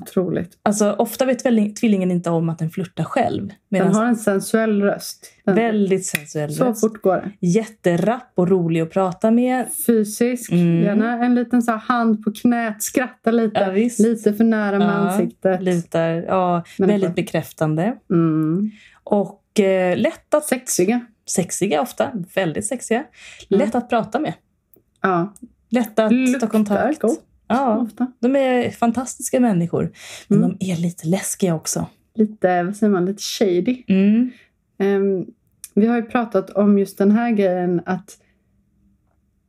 Otroligt. Alltså ofta vet tvilling- tvillingen inte om att den flörtar själv. Den har en sensuell röst. Den, väldigt sensuell så röst. fort går det. Jätterapp och rolig att prata med. Fysisk. Mm. Gärna en liten så hand på knät. Skratta lite. Ja, lite för nära med Ja, ansiktet. Lutar, ja, väldigt bekräftande. Mm. Och eh, lätt att... Sexiga. Sexiga ofta. Väldigt sexiga. Mm. Lätt att prata med. Ja. Lätt att ta Luktar kontakt. gott. Ja, Ofta. de är fantastiska människor. Men Mm. de är lite läskiga också. Lite, vad säger man, lite shady. Mm. Ehm, vi har ju pratat om just den här grejen att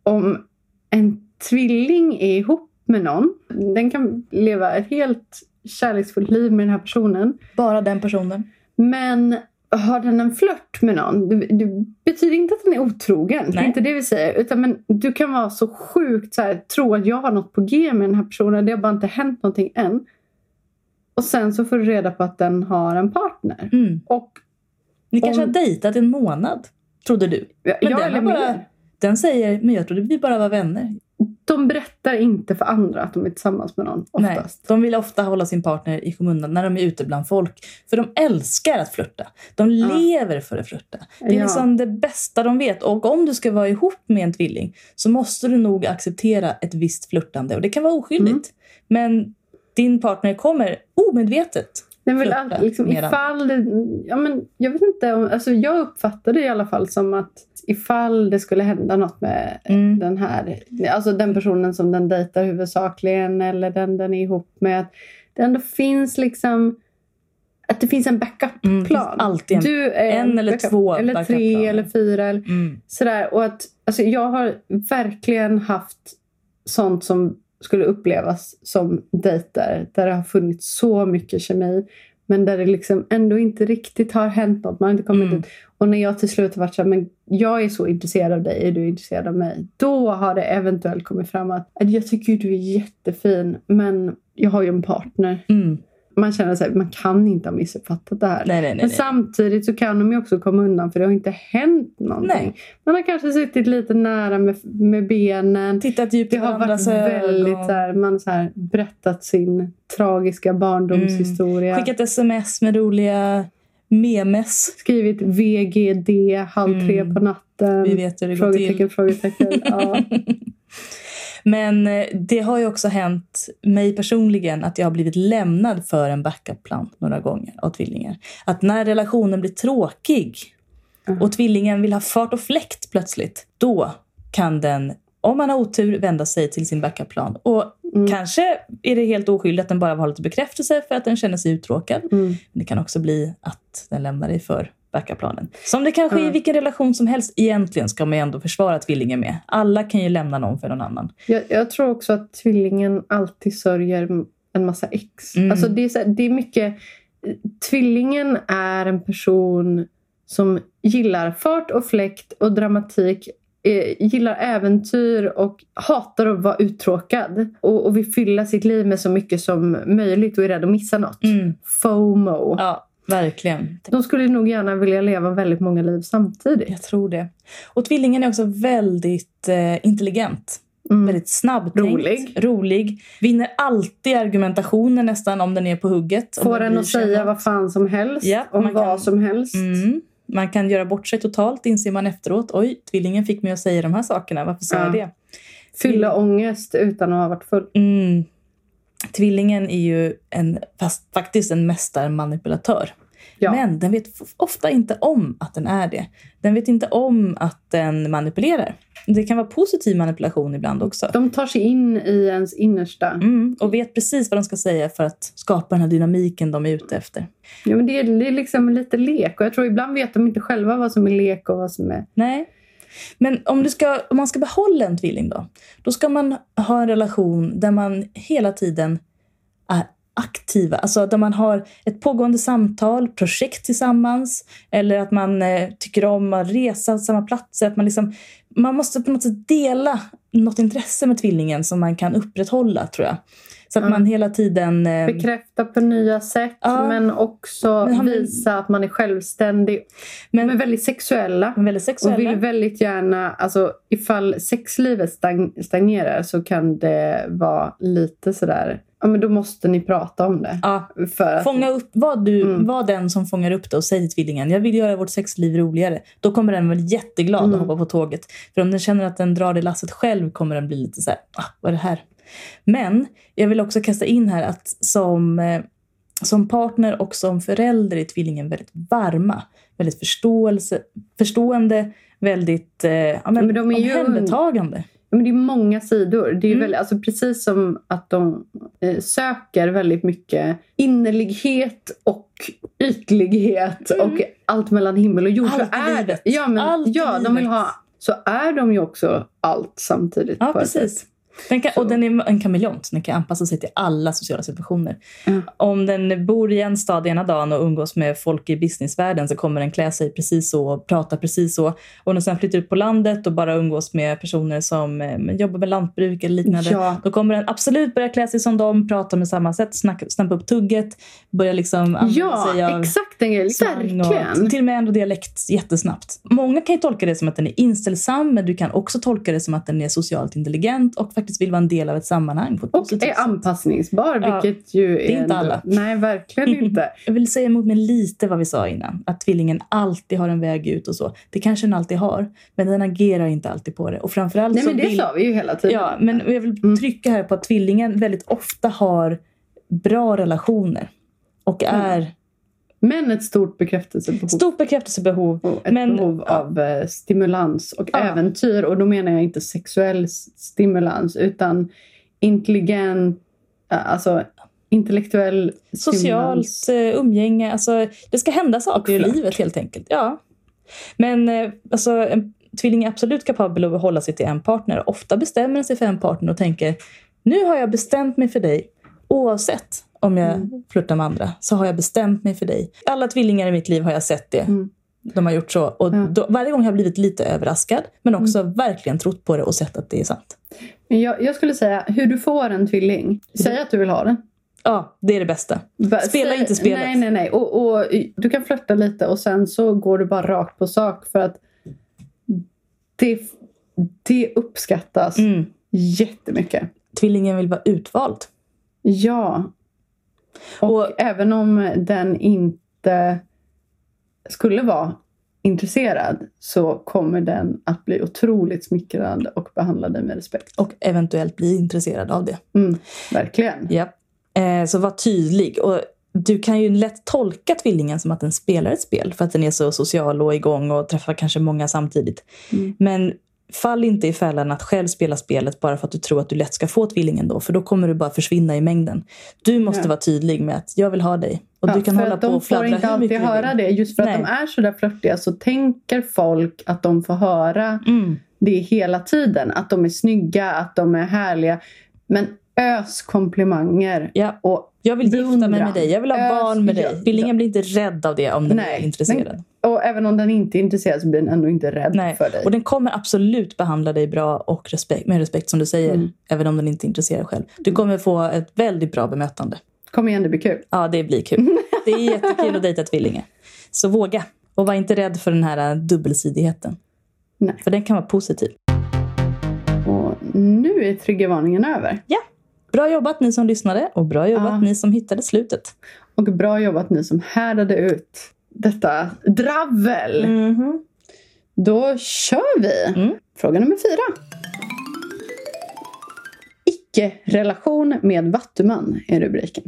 om en tvilling är ihop med någon, den kan leva ett helt kärleksfullt liv med den här personen. Bara den personen. Men har den en flört med någon, det, det betyder inte att den är otrogen. Det är Nej. inte det vi säger. Utan men du kan vara så sjukt så här, tro att jag har något på G med den här personen. Det har bara inte hänt någonting än. Och sen så får du reda på att den har en partner. Mm. Och Ni kanske Om- har dejtat en månad, trodde du. jag, Men jag den har bara-. Den säger, men jag trodde vi bara var vänner. De berättar inte för andra att de är tillsammans med någon Nej, oftast. de vill ofta hålla sin partner i skymundan när de är ute bland folk. För de älskar att flirta. De Ja. lever för att flirta. Det är Ja. liksom det bästa de vet. Och om du ska vara ihop med en tvilling så måste du nog acceptera ett visst flirtande. Och det kan vara oskyldigt. Mm. Men din partner kommer omedvetet. Den vill flirta all, liksom, ifall det, ja, men, Jag vet inte. Om, alltså, jag uppfattar det i alla fall som att ifall det skulle hända något med Mm. den här, alltså den personen som den dejtar huvudsakligen eller den den är ihop med. Att det ändå finns liksom att det finns en Mm, backup-plan. finns alltid en- du är en eller backup- två Eller tre eller fyra. Eller, Mm. Sådär, och att, alltså, jag har verkligen haft sånt som skulle upplevas som dejter. Där det har funnits så mycket kemi. Men där det liksom ändå inte riktigt har hänt något. Man har inte kommit Mm. ut. Och när jag till slut har varit så här, men jag är så intresserad av dig, är du intresserad av mig? Då har det eventuellt kommit fram att, jag tycker du är jättefin, men jag har ju en partner. Mm. Man känner sig man kan inte ha missuppfattat det här. Nej, nej, nej. Men samtidigt så kan de ju också komma undan för det har inte hänt någonting. Man har kanske suttit lite nära med, med benen. Tittat djupt Det i har varit varandras väldigt ögon. så här, man så här, berättat sin tragiska barndomshistoria. Skickat sms med roliga memes. Skrivit VGD halv tre Mm. på natten. Vi vet hur det går frågetecken, till. frågetecken. Ja. Men eh, det har ju också hänt mig personligen att jag har blivit lämnad för en backup-plan några gånger av tvillingar. Att när relationen blir tråkig Mm. och tvillingen vill ha fart och fläkt plötsligt, då kan den, om man har otur, vända sig till sin backup-plan. Och Mm. kanske är det helt oskyldigt att den bara vill ha lite bekräftelse för att den känner sig uttråkad. Mm. Men det kan också bli att den lämnar dig för backup-planen. Som det kanske är i Mm. vilken relation som helst egentligen ska man ju ändå försvara tvillingen med. Alla kan ju lämna någon för någon annan. Jag, jag tror också att tvillingen alltid sörjer en massa ex. Mm. Alltså det, är så, det är mycket... Tvillingen är en person som gillar fart och fläkt och dramatik. Eh, gillar äventyr och hatar att vara uttråkad. Och, och vill fylla sitt liv med så mycket som möjligt och är rädd att missa något. Mm. FOMO. Ja, verkligen. De skulle nog gärna vilja leva väldigt många liv samtidigt. Jag tror det. Och tvillingen är också väldigt eh, intelligent. Mm. Väldigt snabbtänkt. Rolig. Rolig. Vinner alltid argumentationen nästan om den är på hugget. Får den att säga vad fan som helst. Ja, om vad kan- som helst. Mm. Man kan göra bort sig totalt, inser man efteråt. Oj, tvillingen fick mig att säga de här sakerna. Varför sa Ja. jag det? Fylla ångest utan att ha varit full. Mm. Tvillingen är ju en, fast, faktiskt en mästarmanipulatör. Ja. Men den vet ofta inte om att den är det. Den vet inte om att den manipulerar. Det kan vara positiv manipulation ibland också. De tar sig in i ens innersta. Mm, och vet precis vad de ska säga för att skapa den här dynamiken de är ute efter. Ja, men det, är, det är liksom lite lek. Och jag tror ibland vet de inte själva vad som är lek och vad som är... Nej. Men om, du ska, om man ska behålla en tvilling då? Då ska man ha en relation där man hela tiden är aktiva. Alltså där man har ett pågående samtal, projekt tillsammans. Eller att man eh, tycker om att resa till samma platser. Att man, liksom, man måste på något sätt dela något intresse med tvillingen som man kan upprätthålla tror jag. Så att Ja. man hela tiden... eh, Bekräfta på nya sätt Ja. men också Men han visa att man är självständig. Men- Men, väldigt sexuella. men väldigt Och sexuella. vill väldigt gärna, alltså ifall sexlivet stagn- stagnerar så kan det vara lite sådär, ja men då måste ni prata om det. Ja, För att, Fånga upp, var, du, Mm. var den som fångar upp det och säg till tvillingen jag vill göra vårt sexliv roligare. Då kommer den vara jätteglad Mm. att hoppa på tåget. För om den känner att den drar det lasset själv kommer den bli lite så här, ah, vad är det här? Men jag vill också kasta in här att som, eh, som partner och som förälder är tvillingen väldigt varma. Väldigt förståelse, förstående, väldigt eh, ja, men, Men de är ju- omhändertagande. men det är många sidor. Det är Mm. väldigt, alltså precis som att de eh, söker väldigt mycket innerlighet och ytlighet Mm. och allt mellan himmel och jord. Allt är livet. Det, ja, men, Allt ja de vill ha, så är de ju också allt samtidigt. Ja, ett sätt. Den kan, och den är en kameleont. Den kan anpassa sig till alla sociala situationer. Ja. Om den bor i en stad ena dagen och umgås med folk i businessvärlden så kommer den klä sig precis så och prata precis så. Och om den sen flyttar ut på landet och bara umgås med personer som eh, jobbar med lantbruk eller liknande. Ja. Då kommer den absolut börja klä sig som dem, prata med samma sätt, snacka, snappa upp tugget, börja liksom använda sig Ja, av exakt grejen. slang och till och med ändra dialekt jättesnabbt. Många kan ju tolka det som att den är inställsam men du kan också tolka det som att den är socialt intelligent och faktiskt vill vara en del av ett sammanhang. På ett Och är sätt. anpassningsbar, Ja, vilket ju är... är inte alla. Nej, verkligen inte. Jag vill säga emot mig lite vad vi sa innan. Att tvillingen alltid har en väg ut och så. Det kanske den alltid har. Men den agerar inte alltid på det. Och framförallt Nej, men det vill... sa vi ju hela tiden. Ja, men jag vill Mm. trycka här på att tvillingen väldigt ofta har bra relationer. Och Mm. Men ett stort bekräftelsebehov. stort bekräftelsebehov. och ett men- behov ja. av eh, stimulans och Ja. äventyr. Och då menar jag inte sexuell stimulans utan intelligent, eh, alltså intellektuell Socialt stimulans. eh, umgänge. Alltså, det ska hända saker i livet helt enkelt. Ja. Men alltså, en tvilling är absolut kapabel att hålla sig till en partner. Ofta bestämmer den sig för en partner och tänker nu har jag bestämt mig för dig. Oavsett om jag Mm. flörtar med andra så har jag bestämt mig för dig. Alla tvillingar i mitt liv har jag sett det. Mm. De har gjort så. Och Ja. då, varje gång har jag blivit lite överraskad. Men också Mm. verkligen trott på det och sett att det är sant. Men jag, jag skulle säga hur du får en tvilling. Säg att du vill ha den. Ja, det är det bästa. Spela säg- inte spelet. Nej, nej, nej. Och, och du kan flörta lite och sen så går du bara rakt på sak för att det, det uppskattas Mm. jättemycket. Tvillingen vill vara utvald. Ja. Och, Och- även om den inte skulle vara intresserad så kommer den att bli otroligt smickrad och behandla dig med respekt. Och eventuellt bli intresserad av det. Mm, verkligen. Ja. Eh, så var tydlig. Och du kan ju lätt tolka tvillingen som att den spelar ett spel för att den är så social och igång och träffar kanske många samtidigt. Mm. Men fall inte i fällan att själv spela spelet bara för att du tror att du lätt ska få tvillingen då. För då kommer du bara försvinna i mängden. Du måste Ja. vara tydlig med att jag vill ha dig. Och Ja, du kan för hålla att på de och får fladdra inte hur alltid mycket du höra det. Just för Nej. att de är så där flörtiga så tänker folk att de får höra Mm. det hela tiden. Att de är snygga, att de är härliga. Men ös komplimanger. Ja. Och, Jag vill gifta mig med dig. Jag vill ha Ös- barn med ja, dig. Tvillingen blir inte rädd av det om den Nej, är intresserad. och även om den inte är intresserad så blir den ändå inte rädd Nej. för dig. Och den kommer absolut behandla dig bra och respekt, med respekt som du säger. Mm. Även om den inte är intresserad själv. Du kommer få ett väldigt bra bemötande. Kom igen, det blir kul. Ja, det blir kul. Det är jättekul att dejta tvillingar. Så våga. Och var inte rädd för den här äh, dubbelsidigheten. Nej. För den kan vara positiv. Och nu är triggervarningen över. Ja. Bra jobbat ni som lyssnade och bra jobbat Ja. ni som hittade slutet. Och bra jobbat ni som härdade ut detta dravel. Mhm. Då kör vi! Mm. Fråga nummer fyra. Icke-relation med vattuman är rubriken.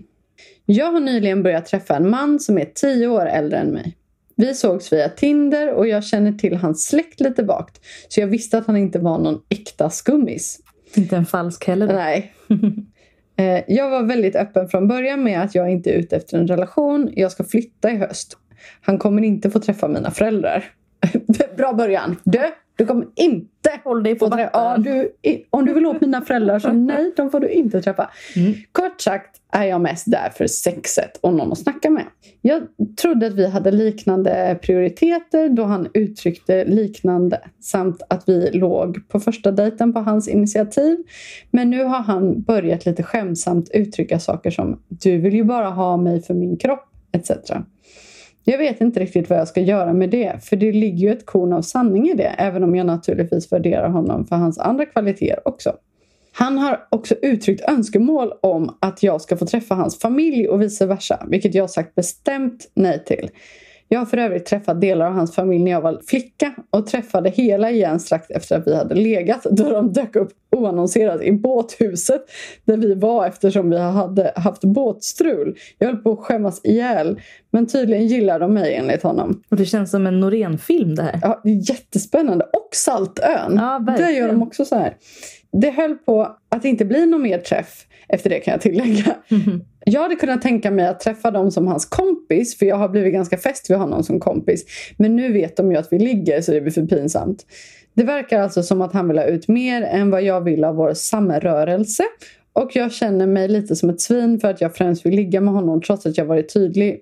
Jag har nyligen börjat träffa en man som är tio år äldre än mig. Vi sågs via Tinder och jag känner till hans släkt lite vagt. Så jag visste att han inte var någon äkta skummis. Inte en falsk heller. Nej. Eh, jag var väldigt öppen från början med att jag inte är ute efter en relation. Jag ska flytta i höst. Han kommer inte få träffa mina föräldrar. Bra början. Du, du kommer inte Håll dig på träffa... Ja, du, om du vill åt mina föräldrar så nej, de får du inte träffa. Mm. Kort sagt är jag mest där för sexet och någon att snacka med. Jag trodde att vi hade liknande prioriteter då han uttryckte liknande samt att vi låg på första dejten på hans initiativ. Men nu har han börjat lite skämsamt uttrycka saker som du vill ju bara ha mig för min kropp etc. Jag vet inte riktigt vad jag ska göra med det, för det ligger ju ett korn av sanning i det, även om jag naturligtvis värderar honom för hans andra kvaliteter också. Han har också uttryckt önskemål om att jag ska få träffa hans familj och vice versa, vilket jag sagt bestämt nej till. Jag har för övrigt träffat delar av hans familj när jag var flicka och träffade hela igen strax efter att vi hade legat då de dök upp oannonserat i båthuset där vi var eftersom vi hade haft båtstrul. Jag höll på att skämmas ihjäl men tydligen gillar de mig enligt honom. Och det känns som en Norén-film det här. Ja, det är jättespännande. Och Saltön. Ja, Där verkligen. gör de också så här. Det höll på att inte bli någon mer träff efter det kan jag tillägga. Jag hade kunnat tänka mig att träffa dem som hans kompis för jag har blivit ganska fäst vid honom som kompis. Men nu vet de ju att vi ligger så det blir för pinsamt. Det verkar alltså som att han vill ha ut mer än vad jag vill av vår samrörelse. Och jag känner mig lite som ett svin för att jag främst vill ligga med honom trots att jag varit tydlig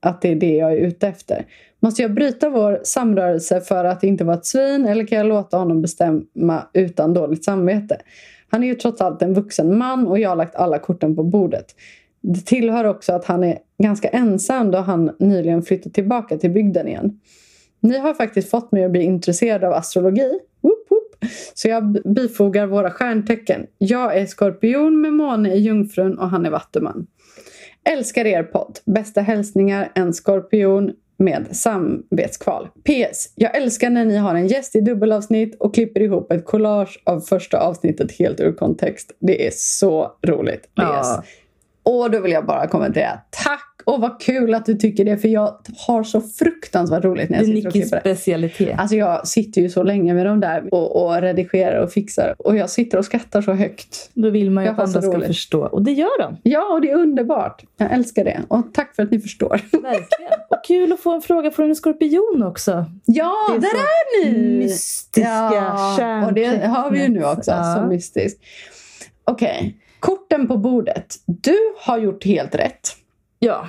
att det är det jag är ute efter. Måste jag bryta vår samrörelse för att inte vara ett svin eller kan jag låta honom bestämma utan dåligt samvete? Han är ju trots allt en vuxen man och jag har lagt alla korten på bordet. Det tillhör också att han är ganska ensam då han nyligen flyttat tillbaka till bygden igen. Ni har faktiskt fått mig att bli intresserad av astrologi. Woop, woop. Så jag bifogar våra stjärntecken. Jag är skorpion med måne i jungfrun och han är vattuman. Älskar er podd. Bästa hälsningar en skorpion med samvetskval. PS. Jag älskar när ni har en gäst i dubbelavsnitt och klipper ihop ett collage av första avsnittet helt ur kontext. Det är så roligt. PS. Ja. Och då vill jag bara kommentera. Tack och vad kul att du tycker det för jag har så fruktansvärt roligt när Det jag är sitter och klipper. specialitet. Alltså jag sitter ju så länge med dem där och, och redigerar och fixar och jag sitter och skrattar så högt. Då vill man ju Jag att andra ska förstå. Och det gör de. Ja, och det är underbart. Jag älskar det. Och tack för att ni förstår. Verkligen. Och kul att få en fråga från en skorpion också. Ja, Det är där är ni! mystiska ja, och det har vi ju nu också. Ja. Så mystiskt. Okej, korten på bordet. Du har gjort helt rätt. Ja.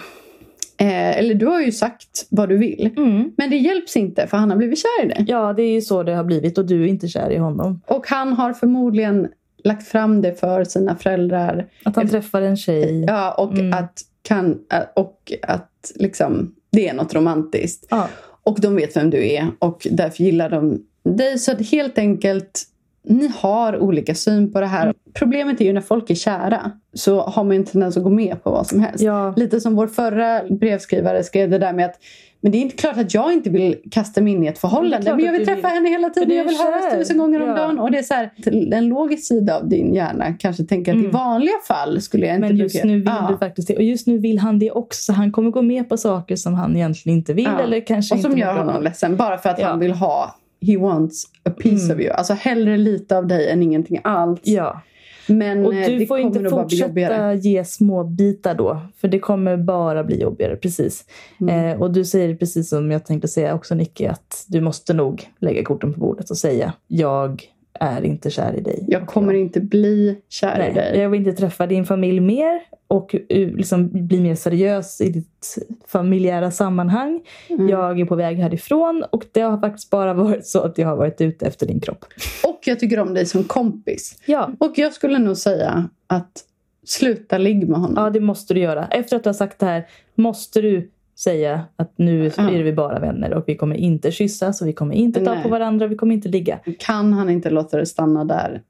Eh, eller du har ju sagt vad du vill. Mm. Men det hjälps inte för han har blivit kär i dig. ja, det är ju så det har blivit och du är inte kär i honom. Och han har förmodligen lagt fram det för sina föräldrar. Att han träffar en tjej. Ja, och Mm. att, kan, och att liksom, det är något romantiskt. Ja. Och de vet vem du är och därför gillar de dig. Så att helt enkelt, ni har olika syn på det här. Problemet är ju när folk är kära så har man en tendens att gå med på vad som helst. Ja. Lite som vår förra brevskrivare skrev det där med att men det är inte klart att jag inte vill kasta mig in i ett förhållande. Men jag vill träffa vill. henne hela tiden. Jag vill höras tusen gånger om Ja. dagen. Och det är så här, en logisk sida av din hjärna kanske tänker att i Mm. vanliga fall skulle jag inte Men just nu vill Ja. du faktiskt det. Och just nu vill han det också. Så han kommer gå med på saker som han egentligen inte vill. Ja. Eller kanske Och som inte gör honom ledsen bara för att han vill ha He wants a piece Mm. of you. Alltså hellre lite av dig än ingenting alls. Ja. Men Och eh, du det får kommer inte fortsätta ge små bitar då. För det kommer bara bli jobbigare. Precis. Mm. Eh, och du säger precis som jag tänkte säga också Nicky. Att du måste nog lägga korten på bordet och säga. Jag är inte kär i dig. Jag kommer inte bli kär i Nej, dig. jag vill inte träffa din familj mer och uh, liksom bli mer seriös i ditt familjära sammanhang. Mm. Jag är på väg härifrån och det har faktiskt bara varit så att jag har varit ute efter din kropp. Och jag tycker om dig som kompis. Ja, Och jag skulle nog säga att sluta ligg med honom. ja det måste du göra. Efter att du har sagt det här måste du säga att nu är vi bara vänner och vi kommer inte kyssas och vi kommer inte ta Nej. på varandra och vi kommer inte ligga. Kan han inte låta det stanna där,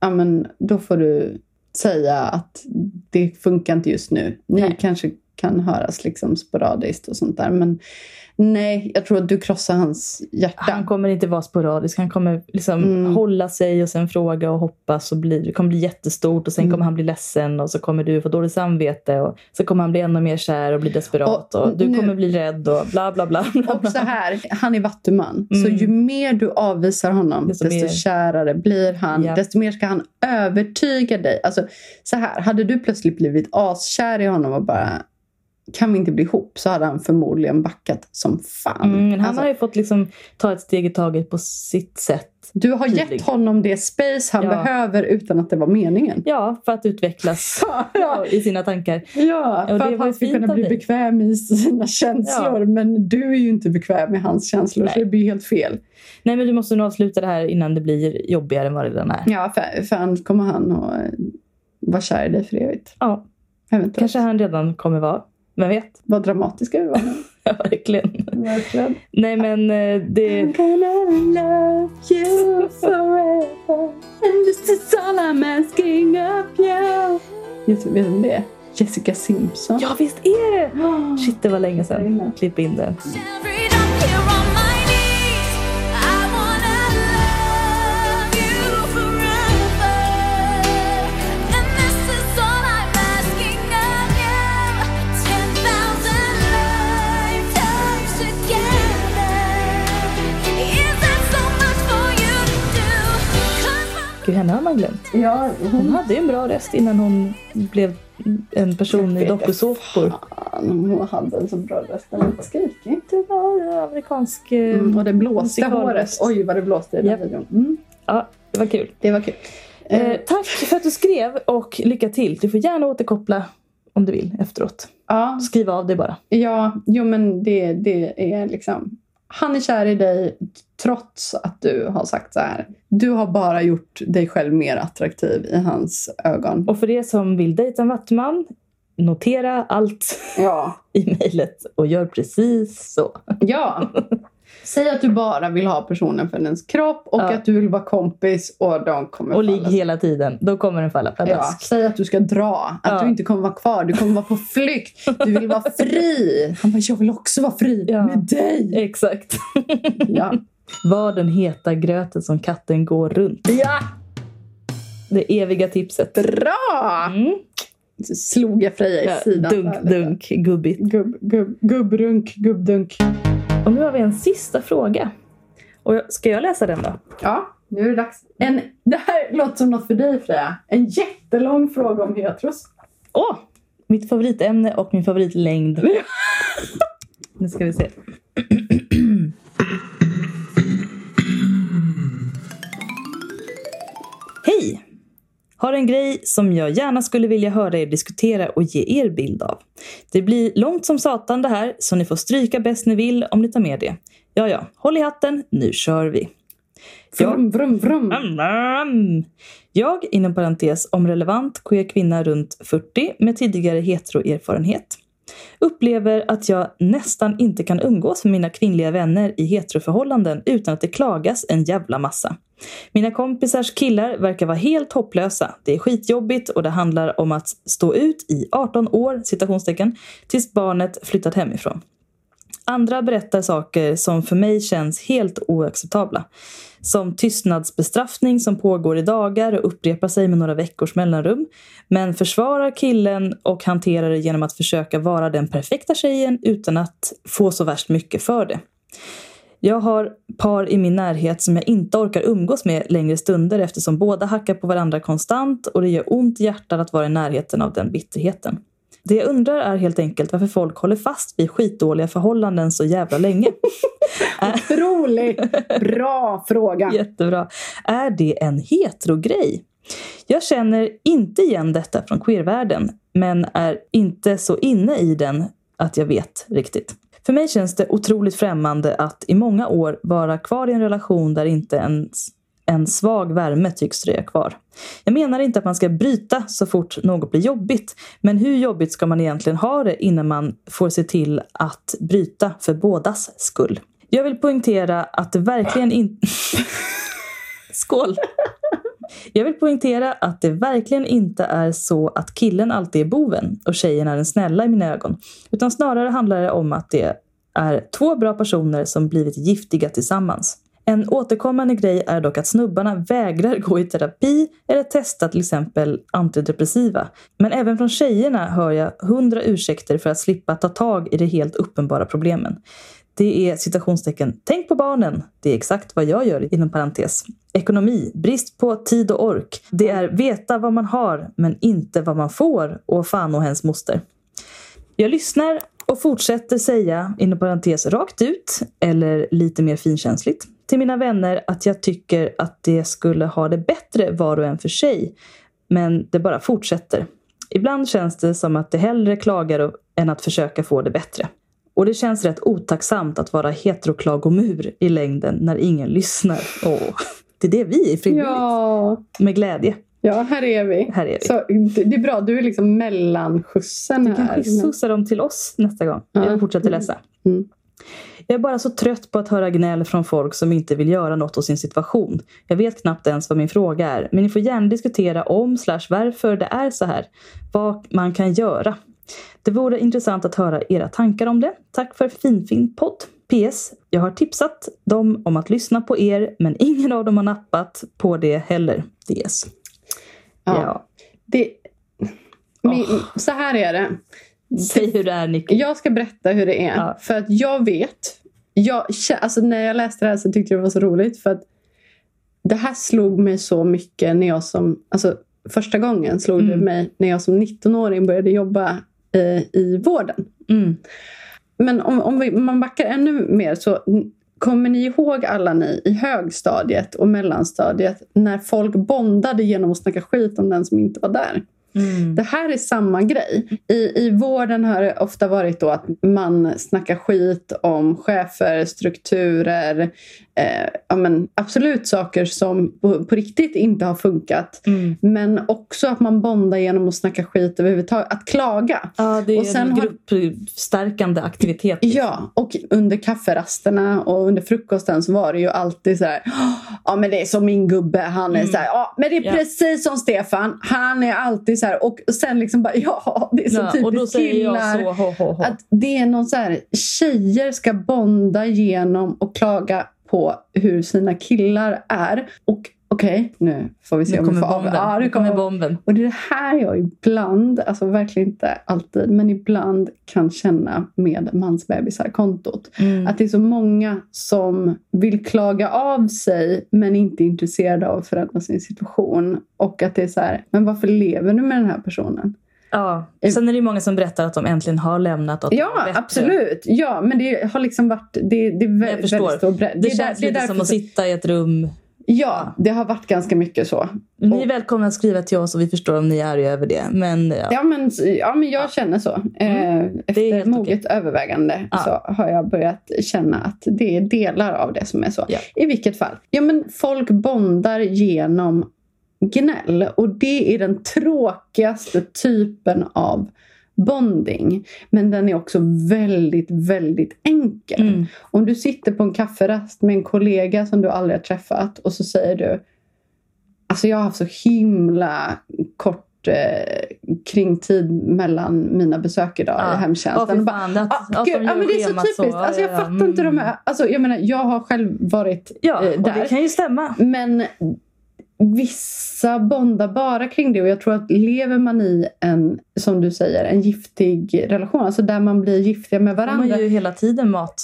ja, men då får du säga att det funkar inte just nu. Ni Nej. kanske kan höras liksom sporadiskt och sånt där. Men nej, jag tror att du krossar hans hjärta. Han kommer inte vara sporadisk. Han kommer liksom Mm. hålla sig och sen fråga och hoppas. Och bli, det kommer bli jättestort och sen Mm. kommer han bli ledsen och så kommer du få dåligt samvete. Och så kommer han bli ännu mer kär och bli desperat. Och Och, du nu- kommer bli rädd och bla bla bla. bla, Och så här, han är vattuman. Så Mm. ju mer du avvisar honom, Desto desto, mer- kärare blir han. Ja. Desto mer ska han övertyga dig. Alltså, så här, hade du plötsligt blivit askär i honom och bara kan vi inte bli ihop så hade han förmodligen backat som fan. Mm, men han Alltså, har ju fått liksom ta ett steg i taget på sitt sätt. du har tydlig. gett honom det space han Ja. behöver utan att det var meningen. Ja, för att utvecklas Ja, i sina tankar. ja Och för att han ska kunna bli dig. bekväm i sina känslor. Men du är ju inte bekväm med hans känslor så Nej. det blir helt fel. Nej, men du måste nog avsluta det här innan det blir jobbigare än vad det redan är. Ja, för, för annars kommer han att vara kär i dig för evigt. Ja, Eventuellt. kanske han redan kommer vara. Vem vet? Vad dramatiska vi var. Ja, verkligen. Verkligen. Nej, men eh, det... I'm gonna love you forever And this is all I'm asking of you Vet du vet du vem det är? Jessica Simpson. Ja, visst är det! Shit, det var länge sedan. Klipp in den. Gud, henne har man glömt. Ja, Hon hade ju en bra röst innan hon blev en person i dokusåpor. Hon hade en så bra röst. Den var inte var amerikansk... eh, Mm, och det blåste håret. Oj, vad det blåste i den Japp. videon. Mm, Ja, det var kul. det var kul. Eh, tack för att du skrev och lycka till. Du får gärna återkoppla om du vill efteråt. Ja, Skriv av det bara. Ja, jo men det, det är liksom... Han är kär i dig trots att du har sagt så här. Du har bara gjort dig själv mer attraktiv i hans ögon. Och för er som vill dejta en vattuman, notera allt Ja. i mejlet och gör precis så. Ja. Säg att du bara vill ha personen för dens kropp och Ja. att du vill vara kompis och de kommer Och ligg hela tiden. Då kommer den falla Ja, pladask. säg att du ska dra, att Ja. du inte kommer vara kvar, du kommer vara på flykt, du vill vara fri. Han bara, jag vill också vara fri Ja. med dig. Exakt. Ja. Var den heta gröten som katten går runt. ja, Det eviga tipset. bra! Mm. Så slog jag Freja i Ja, sidan. dunk, dunk, gubbigt. Gubb, gubb, gubbrunk, gubbdunk. Och nu har vi en sista fråga. Och ska jag läsa den då? Ja, nu är det dags. En, det här låter som något för dig Freja. En jättelång fråga om heteros. Åh! Mitt favoritämne och min favoritlängd. Nu ska vi se. Har en grej som jag gärna skulle vilja höra er diskutera och ge er bild av. Det blir långt som satan det här, så ni får stryka bäst ni vill om ni tar med det. Ja, ja, håll i hatten, nu kör vi. Vrum, vrum, vrum. Jag, inom parentes om relevant queer kvinna runt 40 med tidigare heteroerfarenhet, upplever att jag nästan inte kan umgås med mina kvinnliga vänner i heteroförhållanden utan att det klagas en jävla massa. Mina kompisars killar verkar vara helt hopplösa. Det är skitjobbigt och det handlar om att stå ut i 18 år, citationstecken, tills barnet flyttat hemifrån. Andra berättar saker som för mig känns helt oacceptabla. Som tystnadsbestraffning som pågår i dagar och upprepar sig med några veckors mellanrum. Men försvarar killen och hanterar det genom att försöka vara den perfekta tjejen utan att få så värst mycket för det. Jag har par i min närhet som jag inte orkar umgås med längre stunder eftersom båda hackar på varandra konstant och det gör ont i hjärtat att vara i närheten av den bitterheten. Det jag undrar är helt enkelt varför folk håller fast vid skitdåliga förhållanden så jävla länge. Otroligt bra fråga. Jättebra. Är det en heterogrej? Jag känner inte igen detta från queervärlden, men är inte så inne i den att jag vet riktigt. För mig känns det otroligt främmande att i många år vara kvar i en relation där inte ens en svag värme tycks dröja kvar. Jag menar inte att man ska bryta så fort något blir jobbigt, men hur jobbigt ska man egentligen ha det innan man får se till att bryta för bådas skull? Jag vill poängtera att det verkligen inte... Skål! Jag vill poängtera att det verkligen inte är så att killen alltid är boven och tjejen är den snälla i mina ögon. Utan snarare handlar det om att det är två bra personer som blivit giftiga tillsammans. En återkommande grej är dock att snubbarna vägrar gå i terapi eller testa till exempel antidepressiva. Men även från tjejerna hör jag hundra ursäkter för att slippa ta tag i de helt uppenbara problemen. Det är citationstecken “Tänk på barnen”. Det är exakt vad jag gör inom parentes. Ekonomi, brist på tid och ork. Det är veta vad man har men inte vad man får och fan och hens moster. Jag lyssnar och fortsätter säga, inom parentes, rakt ut eller lite mer finkänsligt till mina vänner att jag tycker att det skulle ha det bättre var och en för sig. Men det bara fortsätter. Ibland känns det som att det hellre klagar än att försöka få det bättre. Och det känns rätt otacksamt att vara heteroklagomur i längden när ingen lyssnar. Åh, det är det vi är frivilligt. Ja, Med glädje. ja, här är vi. Här är vi. Så det är bra, du är liksom mellanskjutsen Du här. kanske sossar dem till oss nästa gång. Ja. Jag fortsätter läsa. Mm. Jag är bara så trött på att höra gnäll från folk som inte vill göra något åt sin situation. Jag vet knappt ens vad min fråga är, men ni får gärna diskutera om slash varför det är så här. Vad man kan göra. Det vore intressant att höra era tankar om det. Tack för finfin podd. PS. Jag har tipsat dem om att lyssna på er, men ingen av dem har nappat på det heller. DS. Ja. Ja. Det, min, Så här är det. Säg hur det är Nicky. Jag ska berätta hur det är. Ja. För att jag vet. Jag, alltså när jag läste det här så tyckte jag det var så roligt. För att det här slog mig så mycket när jag som... Alltså första gången slog det Mm. mig när jag som 19-åring började jobba eh, i vården. Mm. Men om, om vi, man backar ännu mer så kommer ni ihåg alla ni i högstadiet och mellanstadiet när folk bondade genom att snacka skit om den som inte var där? Mm. Det här är samma grej. I, I vården har det ofta varit då att man snackar skit om chefer, strukturer, eh, ja, men absolut saker som på, på riktigt inte har funkat. Mm. Men också att man bondar genom att snacka skit överhuvudtaget. Att klaga. Ja, det är Och sen en har- gruppstärkande aktivitet. Ja, och under kafferasterna och under frukosten så var det ju alltid så här. Ja, men det är som min gubbe. Han är så här. Ja, men det är Ja. precis som Stefan. Han är alltid så här. Och sen liksom bara, ja, det är så Ja, typiskt och då säger killar. jag så, ho, ho, ho. Att det är någon så här, tjejer ska bonda genom och klaga på hur sina killar är. Och okej, nu får vi se nu om vi får av. bomben. Ja, nu det kommer bomben. och det är det här jag ibland, alltså verkligen inte alltid, men ibland kan känna med mansbebisar-kontot. Mm. Att det är så många som vill klaga av sig men inte är intresserade av att förändra sin situation. Och att det är så här, men varför lever du med den här personen? Ja. Sen är det många som berättar att de äntligen har lämnat och att det Ja, absolut. Ja, men det har liksom varit... Det, det är väldigt stor bredd. Det, där- känns är lite som att sitta i ett rum. Ja, det har varit ganska mycket så. Ni är välkomna att skriva till oss och vi förstår om ni är arga över det. Men ja. Ja men, ja, men jag känner så. Eh, efter moget övervägande Ja. så har jag börjat känna att det är delar av det som är så. Ja. I vilket fall. Ja, men folk bondar genom gnäll och det är den tråkigaste typen av bonding. Men den är också väldigt, väldigt enkel. Mm. Om du sitter på en kafferast med en kollega som du aldrig har träffat och så säger du Alltså jag har haft så himla kort eh, kringtid mellan mina besök idag Ja. i hemtjänsten. Ja, Och bara, att- ah, gud, ja, men det är så typiskt. så. Alltså jag Ja, fattar inte de mm. här. Alltså jag menar, jag har själv varit Ja, eh, där. det kan ju stämma. Men vissa bondar bara kring det och jag tror att lever man i en, som du säger, en giftig relation, alltså där man blir giftiga med De har varandra. ju hela tiden mat.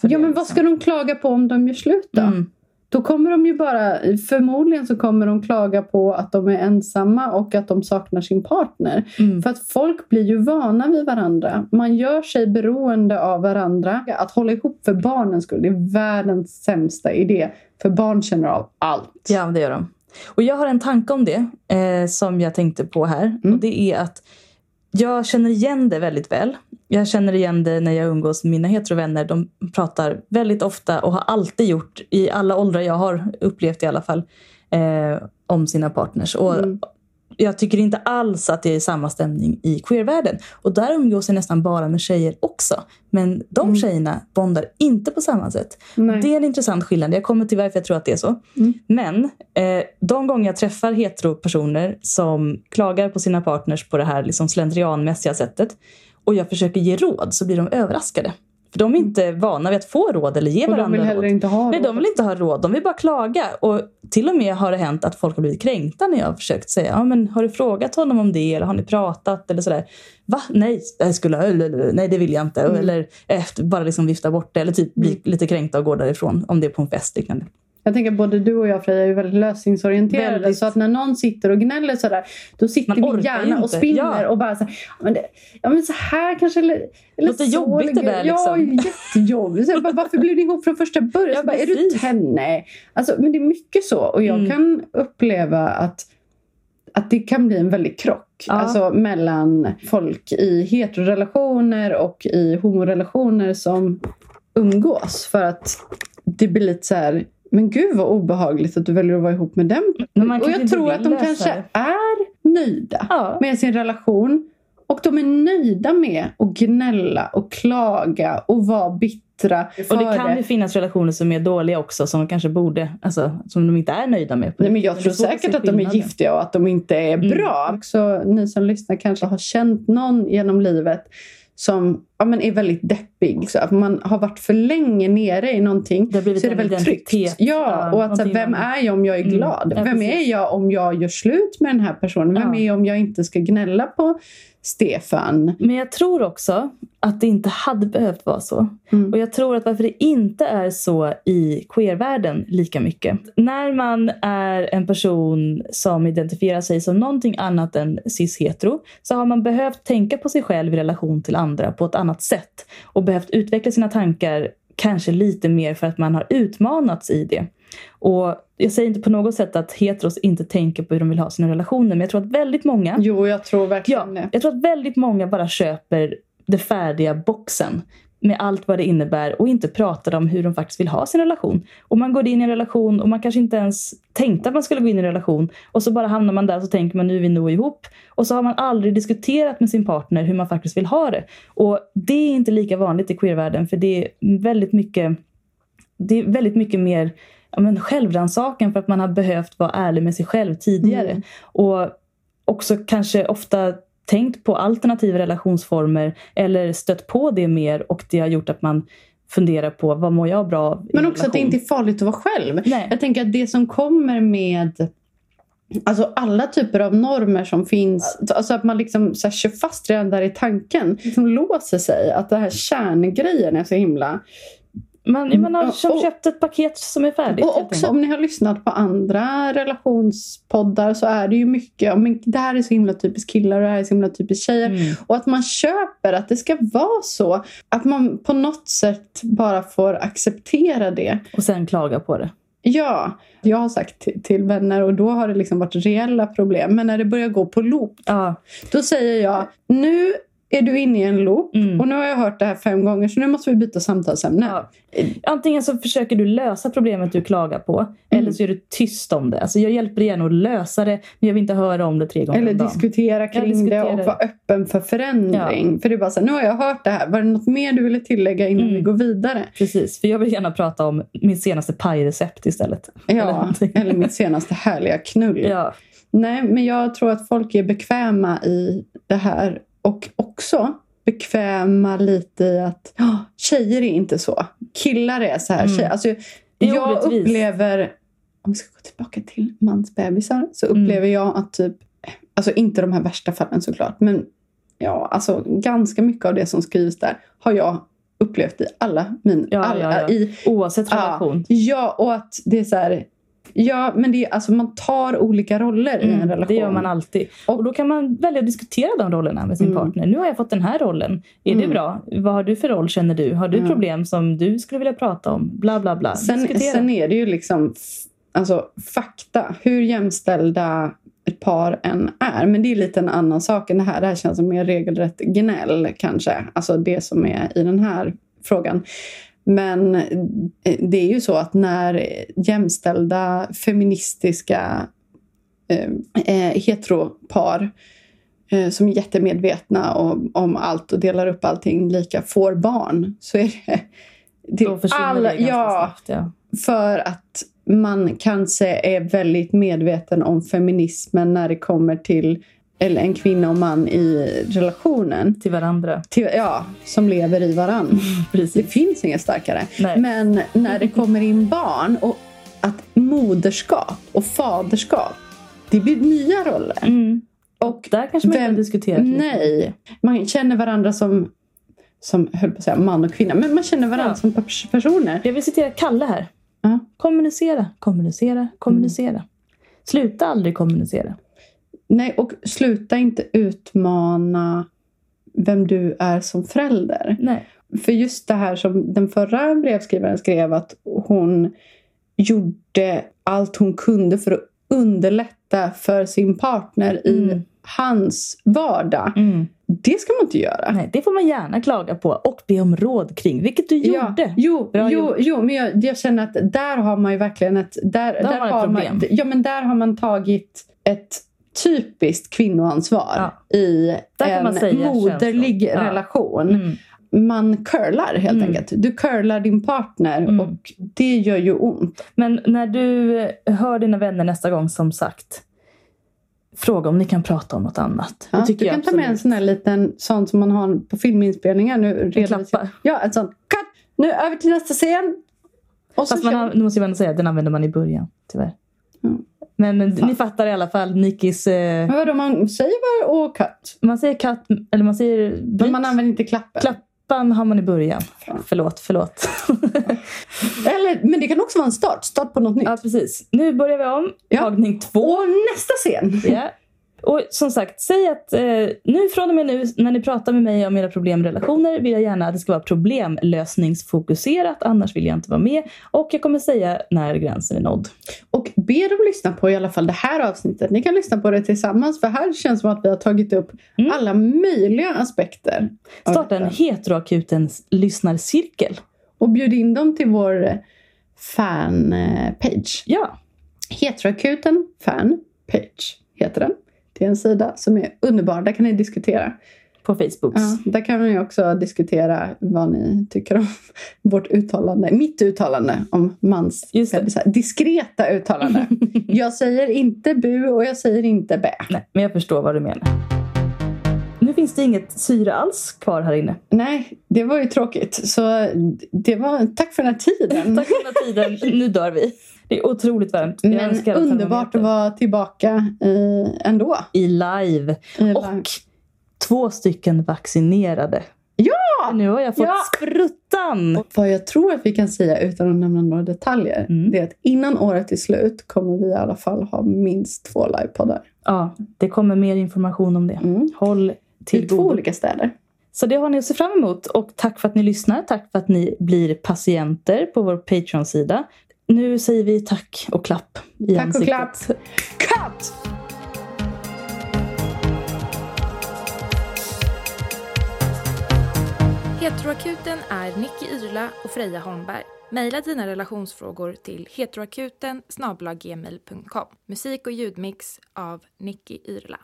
Ja men vad ska de klaga på om de gör slut då? Mm. Då kommer de ju bara, förmodligen så kommer de klaga på att de är ensamma och att de saknar sin partner. Mm. För att folk blir ju vana vid varandra. Man gör sig beroende av varandra. Att hålla ihop för barnens skull, det är världens sämsta idé. För barn känner av allt. Ja, det gör de. Och jag har en tanke om det eh, som jag tänkte på här. Mm. Och det är att jag känner igen det väldigt väl. Jag känner igen det när jag umgås med mina heterovänner. De pratar väldigt ofta och har alltid gjort, i alla åldrar jag har upplevt i alla fall, eh, om sina partners. Och Mm. Jag tycker inte alls att det är samma stämning i queervärlden. Och där umgås jag nästan bara med tjejer också. Men de Mm. tjejerna bondar inte på samma sätt. Nej. Det är en intressant skillnad. Jag kommer till varför jag tror att det är så. Mm. Men eh, de gånger jag träffar heteropersoner som klagar på sina partners på det här liksom slentrianmässiga sättet och jag försöker ge råd så blir de överraskade. För de är inte vana vid att få råd eller ge Och de varandra vill heller råd. inte ha Nej, råd. de vill inte ha råd. De vill bara klaga. Och till och med har det hänt att folk har blivit kränkta när jag har försökt säga ja, men har du frågat honom om det eller har ni pratat eller sådär. Va? Nej, jag skulle, nej det vill jag inte. Mm. Eller efter, bara liksom vifta bort det eller typ bli lite kränkta och gå därifrån om det är på en fest liknande. Jag tänker både du och jag Freja är ju väldigt lösningsorienterade. Väldigt. Så att när någon sitter och gnäller sådär, då sitter Man vi orkar ju gärna och spinner Ja. och bara så här, ja men, det, ja men så här kanske eller, eller Låter så. jobbigt det där, Ja, liksom. jättejobbigt. Så bara, varför blev ni ihop från första början? Ja, bara, är du tenne? Alltså, men det är mycket så. Och jag Mm. kan uppleva att att det kan bli en väldig krock Ja. alltså, mellan folk i heterorelationer och i homorelationer som umgås. För att det blir lite så här, men gud vad obehagligt att du väljer att vara ihop med den. Och jag tror att de kanske det. är nöjda Ja. med sin relation. Och de är nöjda med att gnälla och klaga och vara bittra. Och det kan ju finnas relationer som är dåliga också som de kanske borde, alltså som de inte är nöjda med. Nej, men jag Det tror säkert att de är giftiga och att de inte är Mm. bra. Så ni som lyssnar kanske har känt någon genom livet som ja, men är väldigt deppig. Så att man har varit för länge nere i någonting Det så är det väldigt tryggt. Ja, och att så, här, vem är jag om jag är Mm. glad? Ja, vem är jag om jag gör slut med den här personen? Vem Ja. är jag om jag inte ska gnälla på Stefan? Men jag tror också att det inte hade behövt vara så. Mm. Och jag tror att varför det inte är så i queervärlden lika mycket. När man är en person som identifierar sig som någonting annat än cis-hetero så har man behövt tänka på sig själv i relation till andra på ett annat sätt. Och behövt utveckla sina tankar kanske lite mer för att man har utmanats i det. Och jag säger inte på något sätt att heteros inte tänker på hur de vill ha sina relationer men jag tror att väldigt många Jo, jag tror verkligen Ja, jag tror att väldigt många bara köper det färdiga boxen med allt vad det innebär och inte pratar om hur de faktiskt vill ha sin relation. Och man går in i en relation och man kanske inte ens tänkte att man skulle gå in i en relation och så bara hamnar man där och så tänker man nu är vi nog ihop. Och så har man aldrig diskuterat med sin partner hur man faktiskt vill ha det. Och det är inte lika vanligt i queervärlden för det är väldigt mycket det är väldigt mycket mer ja, men självrannsakan för att man har behövt vara ärlig med sig själv tidigare. Mm. Och också kanske ofta tänkt på alternativa relationsformer eller stött på det mer och det har gjort att man funderar på vad mår jag bra av i Men en också att det relation? inte är farligt att vara själv. Nej. Jag tänker att det som kommer med Alltså alla typer av normer som finns. Alltså att man liksom så här, kör fast redan där i tanken. Liksom låser sig. Att det här kärngrejen är så himla... Man, man har som köpt ett paket som är färdigt. Och också om ni har lyssnat på andra relationspoddar så är det ju mycket. Men det här är så himla typiskt killar och det här är så himla typiskt tjejer. Mm. Och att man köper att det ska vara så. Att man på något sätt bara får acceptera det. Och sen klaga på det. Ja, jag har sagt till, till vänner och då har det liksom varit reella problem. Men när det börjar gå på loop, Ja, då säger jag nu är du inne i en loop Mm. och nu har jag hört det här fem gånger så nu måste vi byta samtalsämne. Ja. Antingen så försöker du lösa problemet du klagar på eller så är du tyst om det. Alltså jag hjälper dig gärna att lösa det men jag vill inte höra om det tre gånger Eller diskutera kring diskutera det och vara öppen för förändring. För det är bara så här, nu har jag hört det här. Var det något mer du ville tillägga innan Mm. vi går vidare? Precis, för jag vill gärna prata om min senaste pajrecept istället. Eller Ja, någonting. eller mitt senaste härliga knull. Ja, Nej, men jag tror att folk är bekväma i det här och också bekväma lite i att "Ja, tjejer är inte så. Killar är så här. Mm. Alltså, jag upplever, om vi ska gå tillbaka till mansbebisar, så Mm. upplever jag att typ, alltså inte de här värsta fallen såklart, men ja, alltså ganska mycket av det som skrivs där har jag upplevt i alla mina, Ja, alla, ja, ja. i oavsett relation. Ja, och att det är så här... Ja, men det är, alltså man tar olika roller i en Mm, relation. det gör man alltid. Och då kan man välja att diskutera de rollerna med sin Mm. partner. Nu har jag fått den här rollen. Är det Mm. bra? Vad har du för roll känner du? Har du Mm. problem som du skulle vilja prata om? Bla bla bla. Sen, Diskutera. sen är det ju liksom alltså, fakta. Hur jämställda ett par än är. Men det är lite en annan sak än det här. Det här känns som mer regelrätt gnäll kanske. Alltså det som är i den här frågan. Men eh, det är ju så att när jämställda feministiska eh, eh, heteropar eh, som är jättemedvetna om, om allt och delar upp allting lika får barn så är det till då försvinner alla, det ja, snabbt. Ja. för att man kanske är väldigt medveten om feminismen när det kommer till eller en kvinna och man i relationen. Till varandra. Till, ja, som lever i varann. Det Precis. finns inget starkare. Nej. Men när det kommer in barn och att moderskap och faderskap, det blir nya roller. Mm. Och Där kanske man inte har diskuterat Nej, man känner varandra som, som höll på att säga man och kvinna, men man känner varandra Ja. som pers- personer. Jag vill citera Kalle här. Ja. Kommunicera, kommunicera, kommunicera. Sluta aldrig kommunicera. Nej, och sluta inte utmana vem du är som förälder. Nej. För just det här som den förra brevskrivaren skrev att hon gjorde allt hon kunde för att underlätta för sin partner i Mm. hans vardag. Mm. Det ska man inte göra. Nej, det får man gärna klaga på och be om råd kring, vilket du Ja, gjorde. jo, Bra jo, gjort. jo, men jag, jag känner att där har man ju verkligen ett... Där, där, har man ett problem. man, ja, men där har man tagit ett typiskt kvinnoansvar Ja. i en säga moderlig. Ja. relation. Mm. Man curlar helt Mm. enkelt. Du curlar din partner Mm. och det gör ju ont. Men när du hör dina vänner nästa gång, som sagt, fråga om ni kan prata om något annat. Ja, du kan ta med en sån här liten sån som man har på filminspelningar. Nu klappar. Ja, en sån. Cut! Nu över till nästa scen. Och Fast man nu måste jag säga, den använder man i början, tyvärr. Mm. Men eh, ni fattar i alla fall Nikis... Eh, Men vadå, man säger och cut. man säger katt, eller man säger Men bryt. man använder inte klappen. Klappan har man i början. Fan. Förlåt, förlåt. Eller, men det kan också vara en start. Start på något nytt. ja, precis. Nu börjar vi om. Ja. Tagning två. Och nästa scen. Ja. Och som sagt, säg att eh, nu från och med nu när ni pratar med mig om era problem i relationer vill jag gärna att det ska vara problemlösningsfokuserat. Annars vill jag inte vara med. Och jag kommer säga när gränsen är nådd. Och be dem lyssna på i alla fall det här avsnittet. Ni kan lyssna på det tillsammans. För här känns det som att vi har tagit upp Mm. alla möjliga aspekter. Starta en heteroakutens lyssnarcirkel. Och bjud in dem till vår eh, fan-page. Ja, Heteroakuten fan-page heter den. Är en sida som är underbar. Där kan ni diskutera. på Facebooks. Ja, där kan ni också diskutera vad ni tycker om vårt uttalande. Mitt uttalande om mans diskreta uttalande. jag säger inte bu och jag säger inte bä. Nej, men jag förstår vad du menar. Nu finns det inget syre alls kvar här inne. Nej, det var ju tråkigt. Så det var, tack för den här tiden. Tack för den här tiden. Nu dör vi. Det är otroligt varmt. Jag Men underbart att vara tillbaka i, ändå. I live. I Och två stycken vaccinerade. Ja! Nu har jag fått Ja! spruttan. Och vad jag tror att vi kan säga utan att nämna några detaljer. Mm. Det är att innan året är slut kommer vi i alla fall ha minst två livepoddar. Ja, det kommer mer information om det. Mm. Håll Till till två olika städer. Så det har ni att se fram emot. Och tack för att ni lyssnar. Tack för att ni blir patienter på vår Patreon-sida. Nu säger vi tack och klapp i Tack och ansiktet. klapp. Cut! Heteroakuten är Nicky Yrla och Freja Holmberg. Maila dina relationsfrågor till heteroakuten. Musik och ljudmix av Nicky Yrla.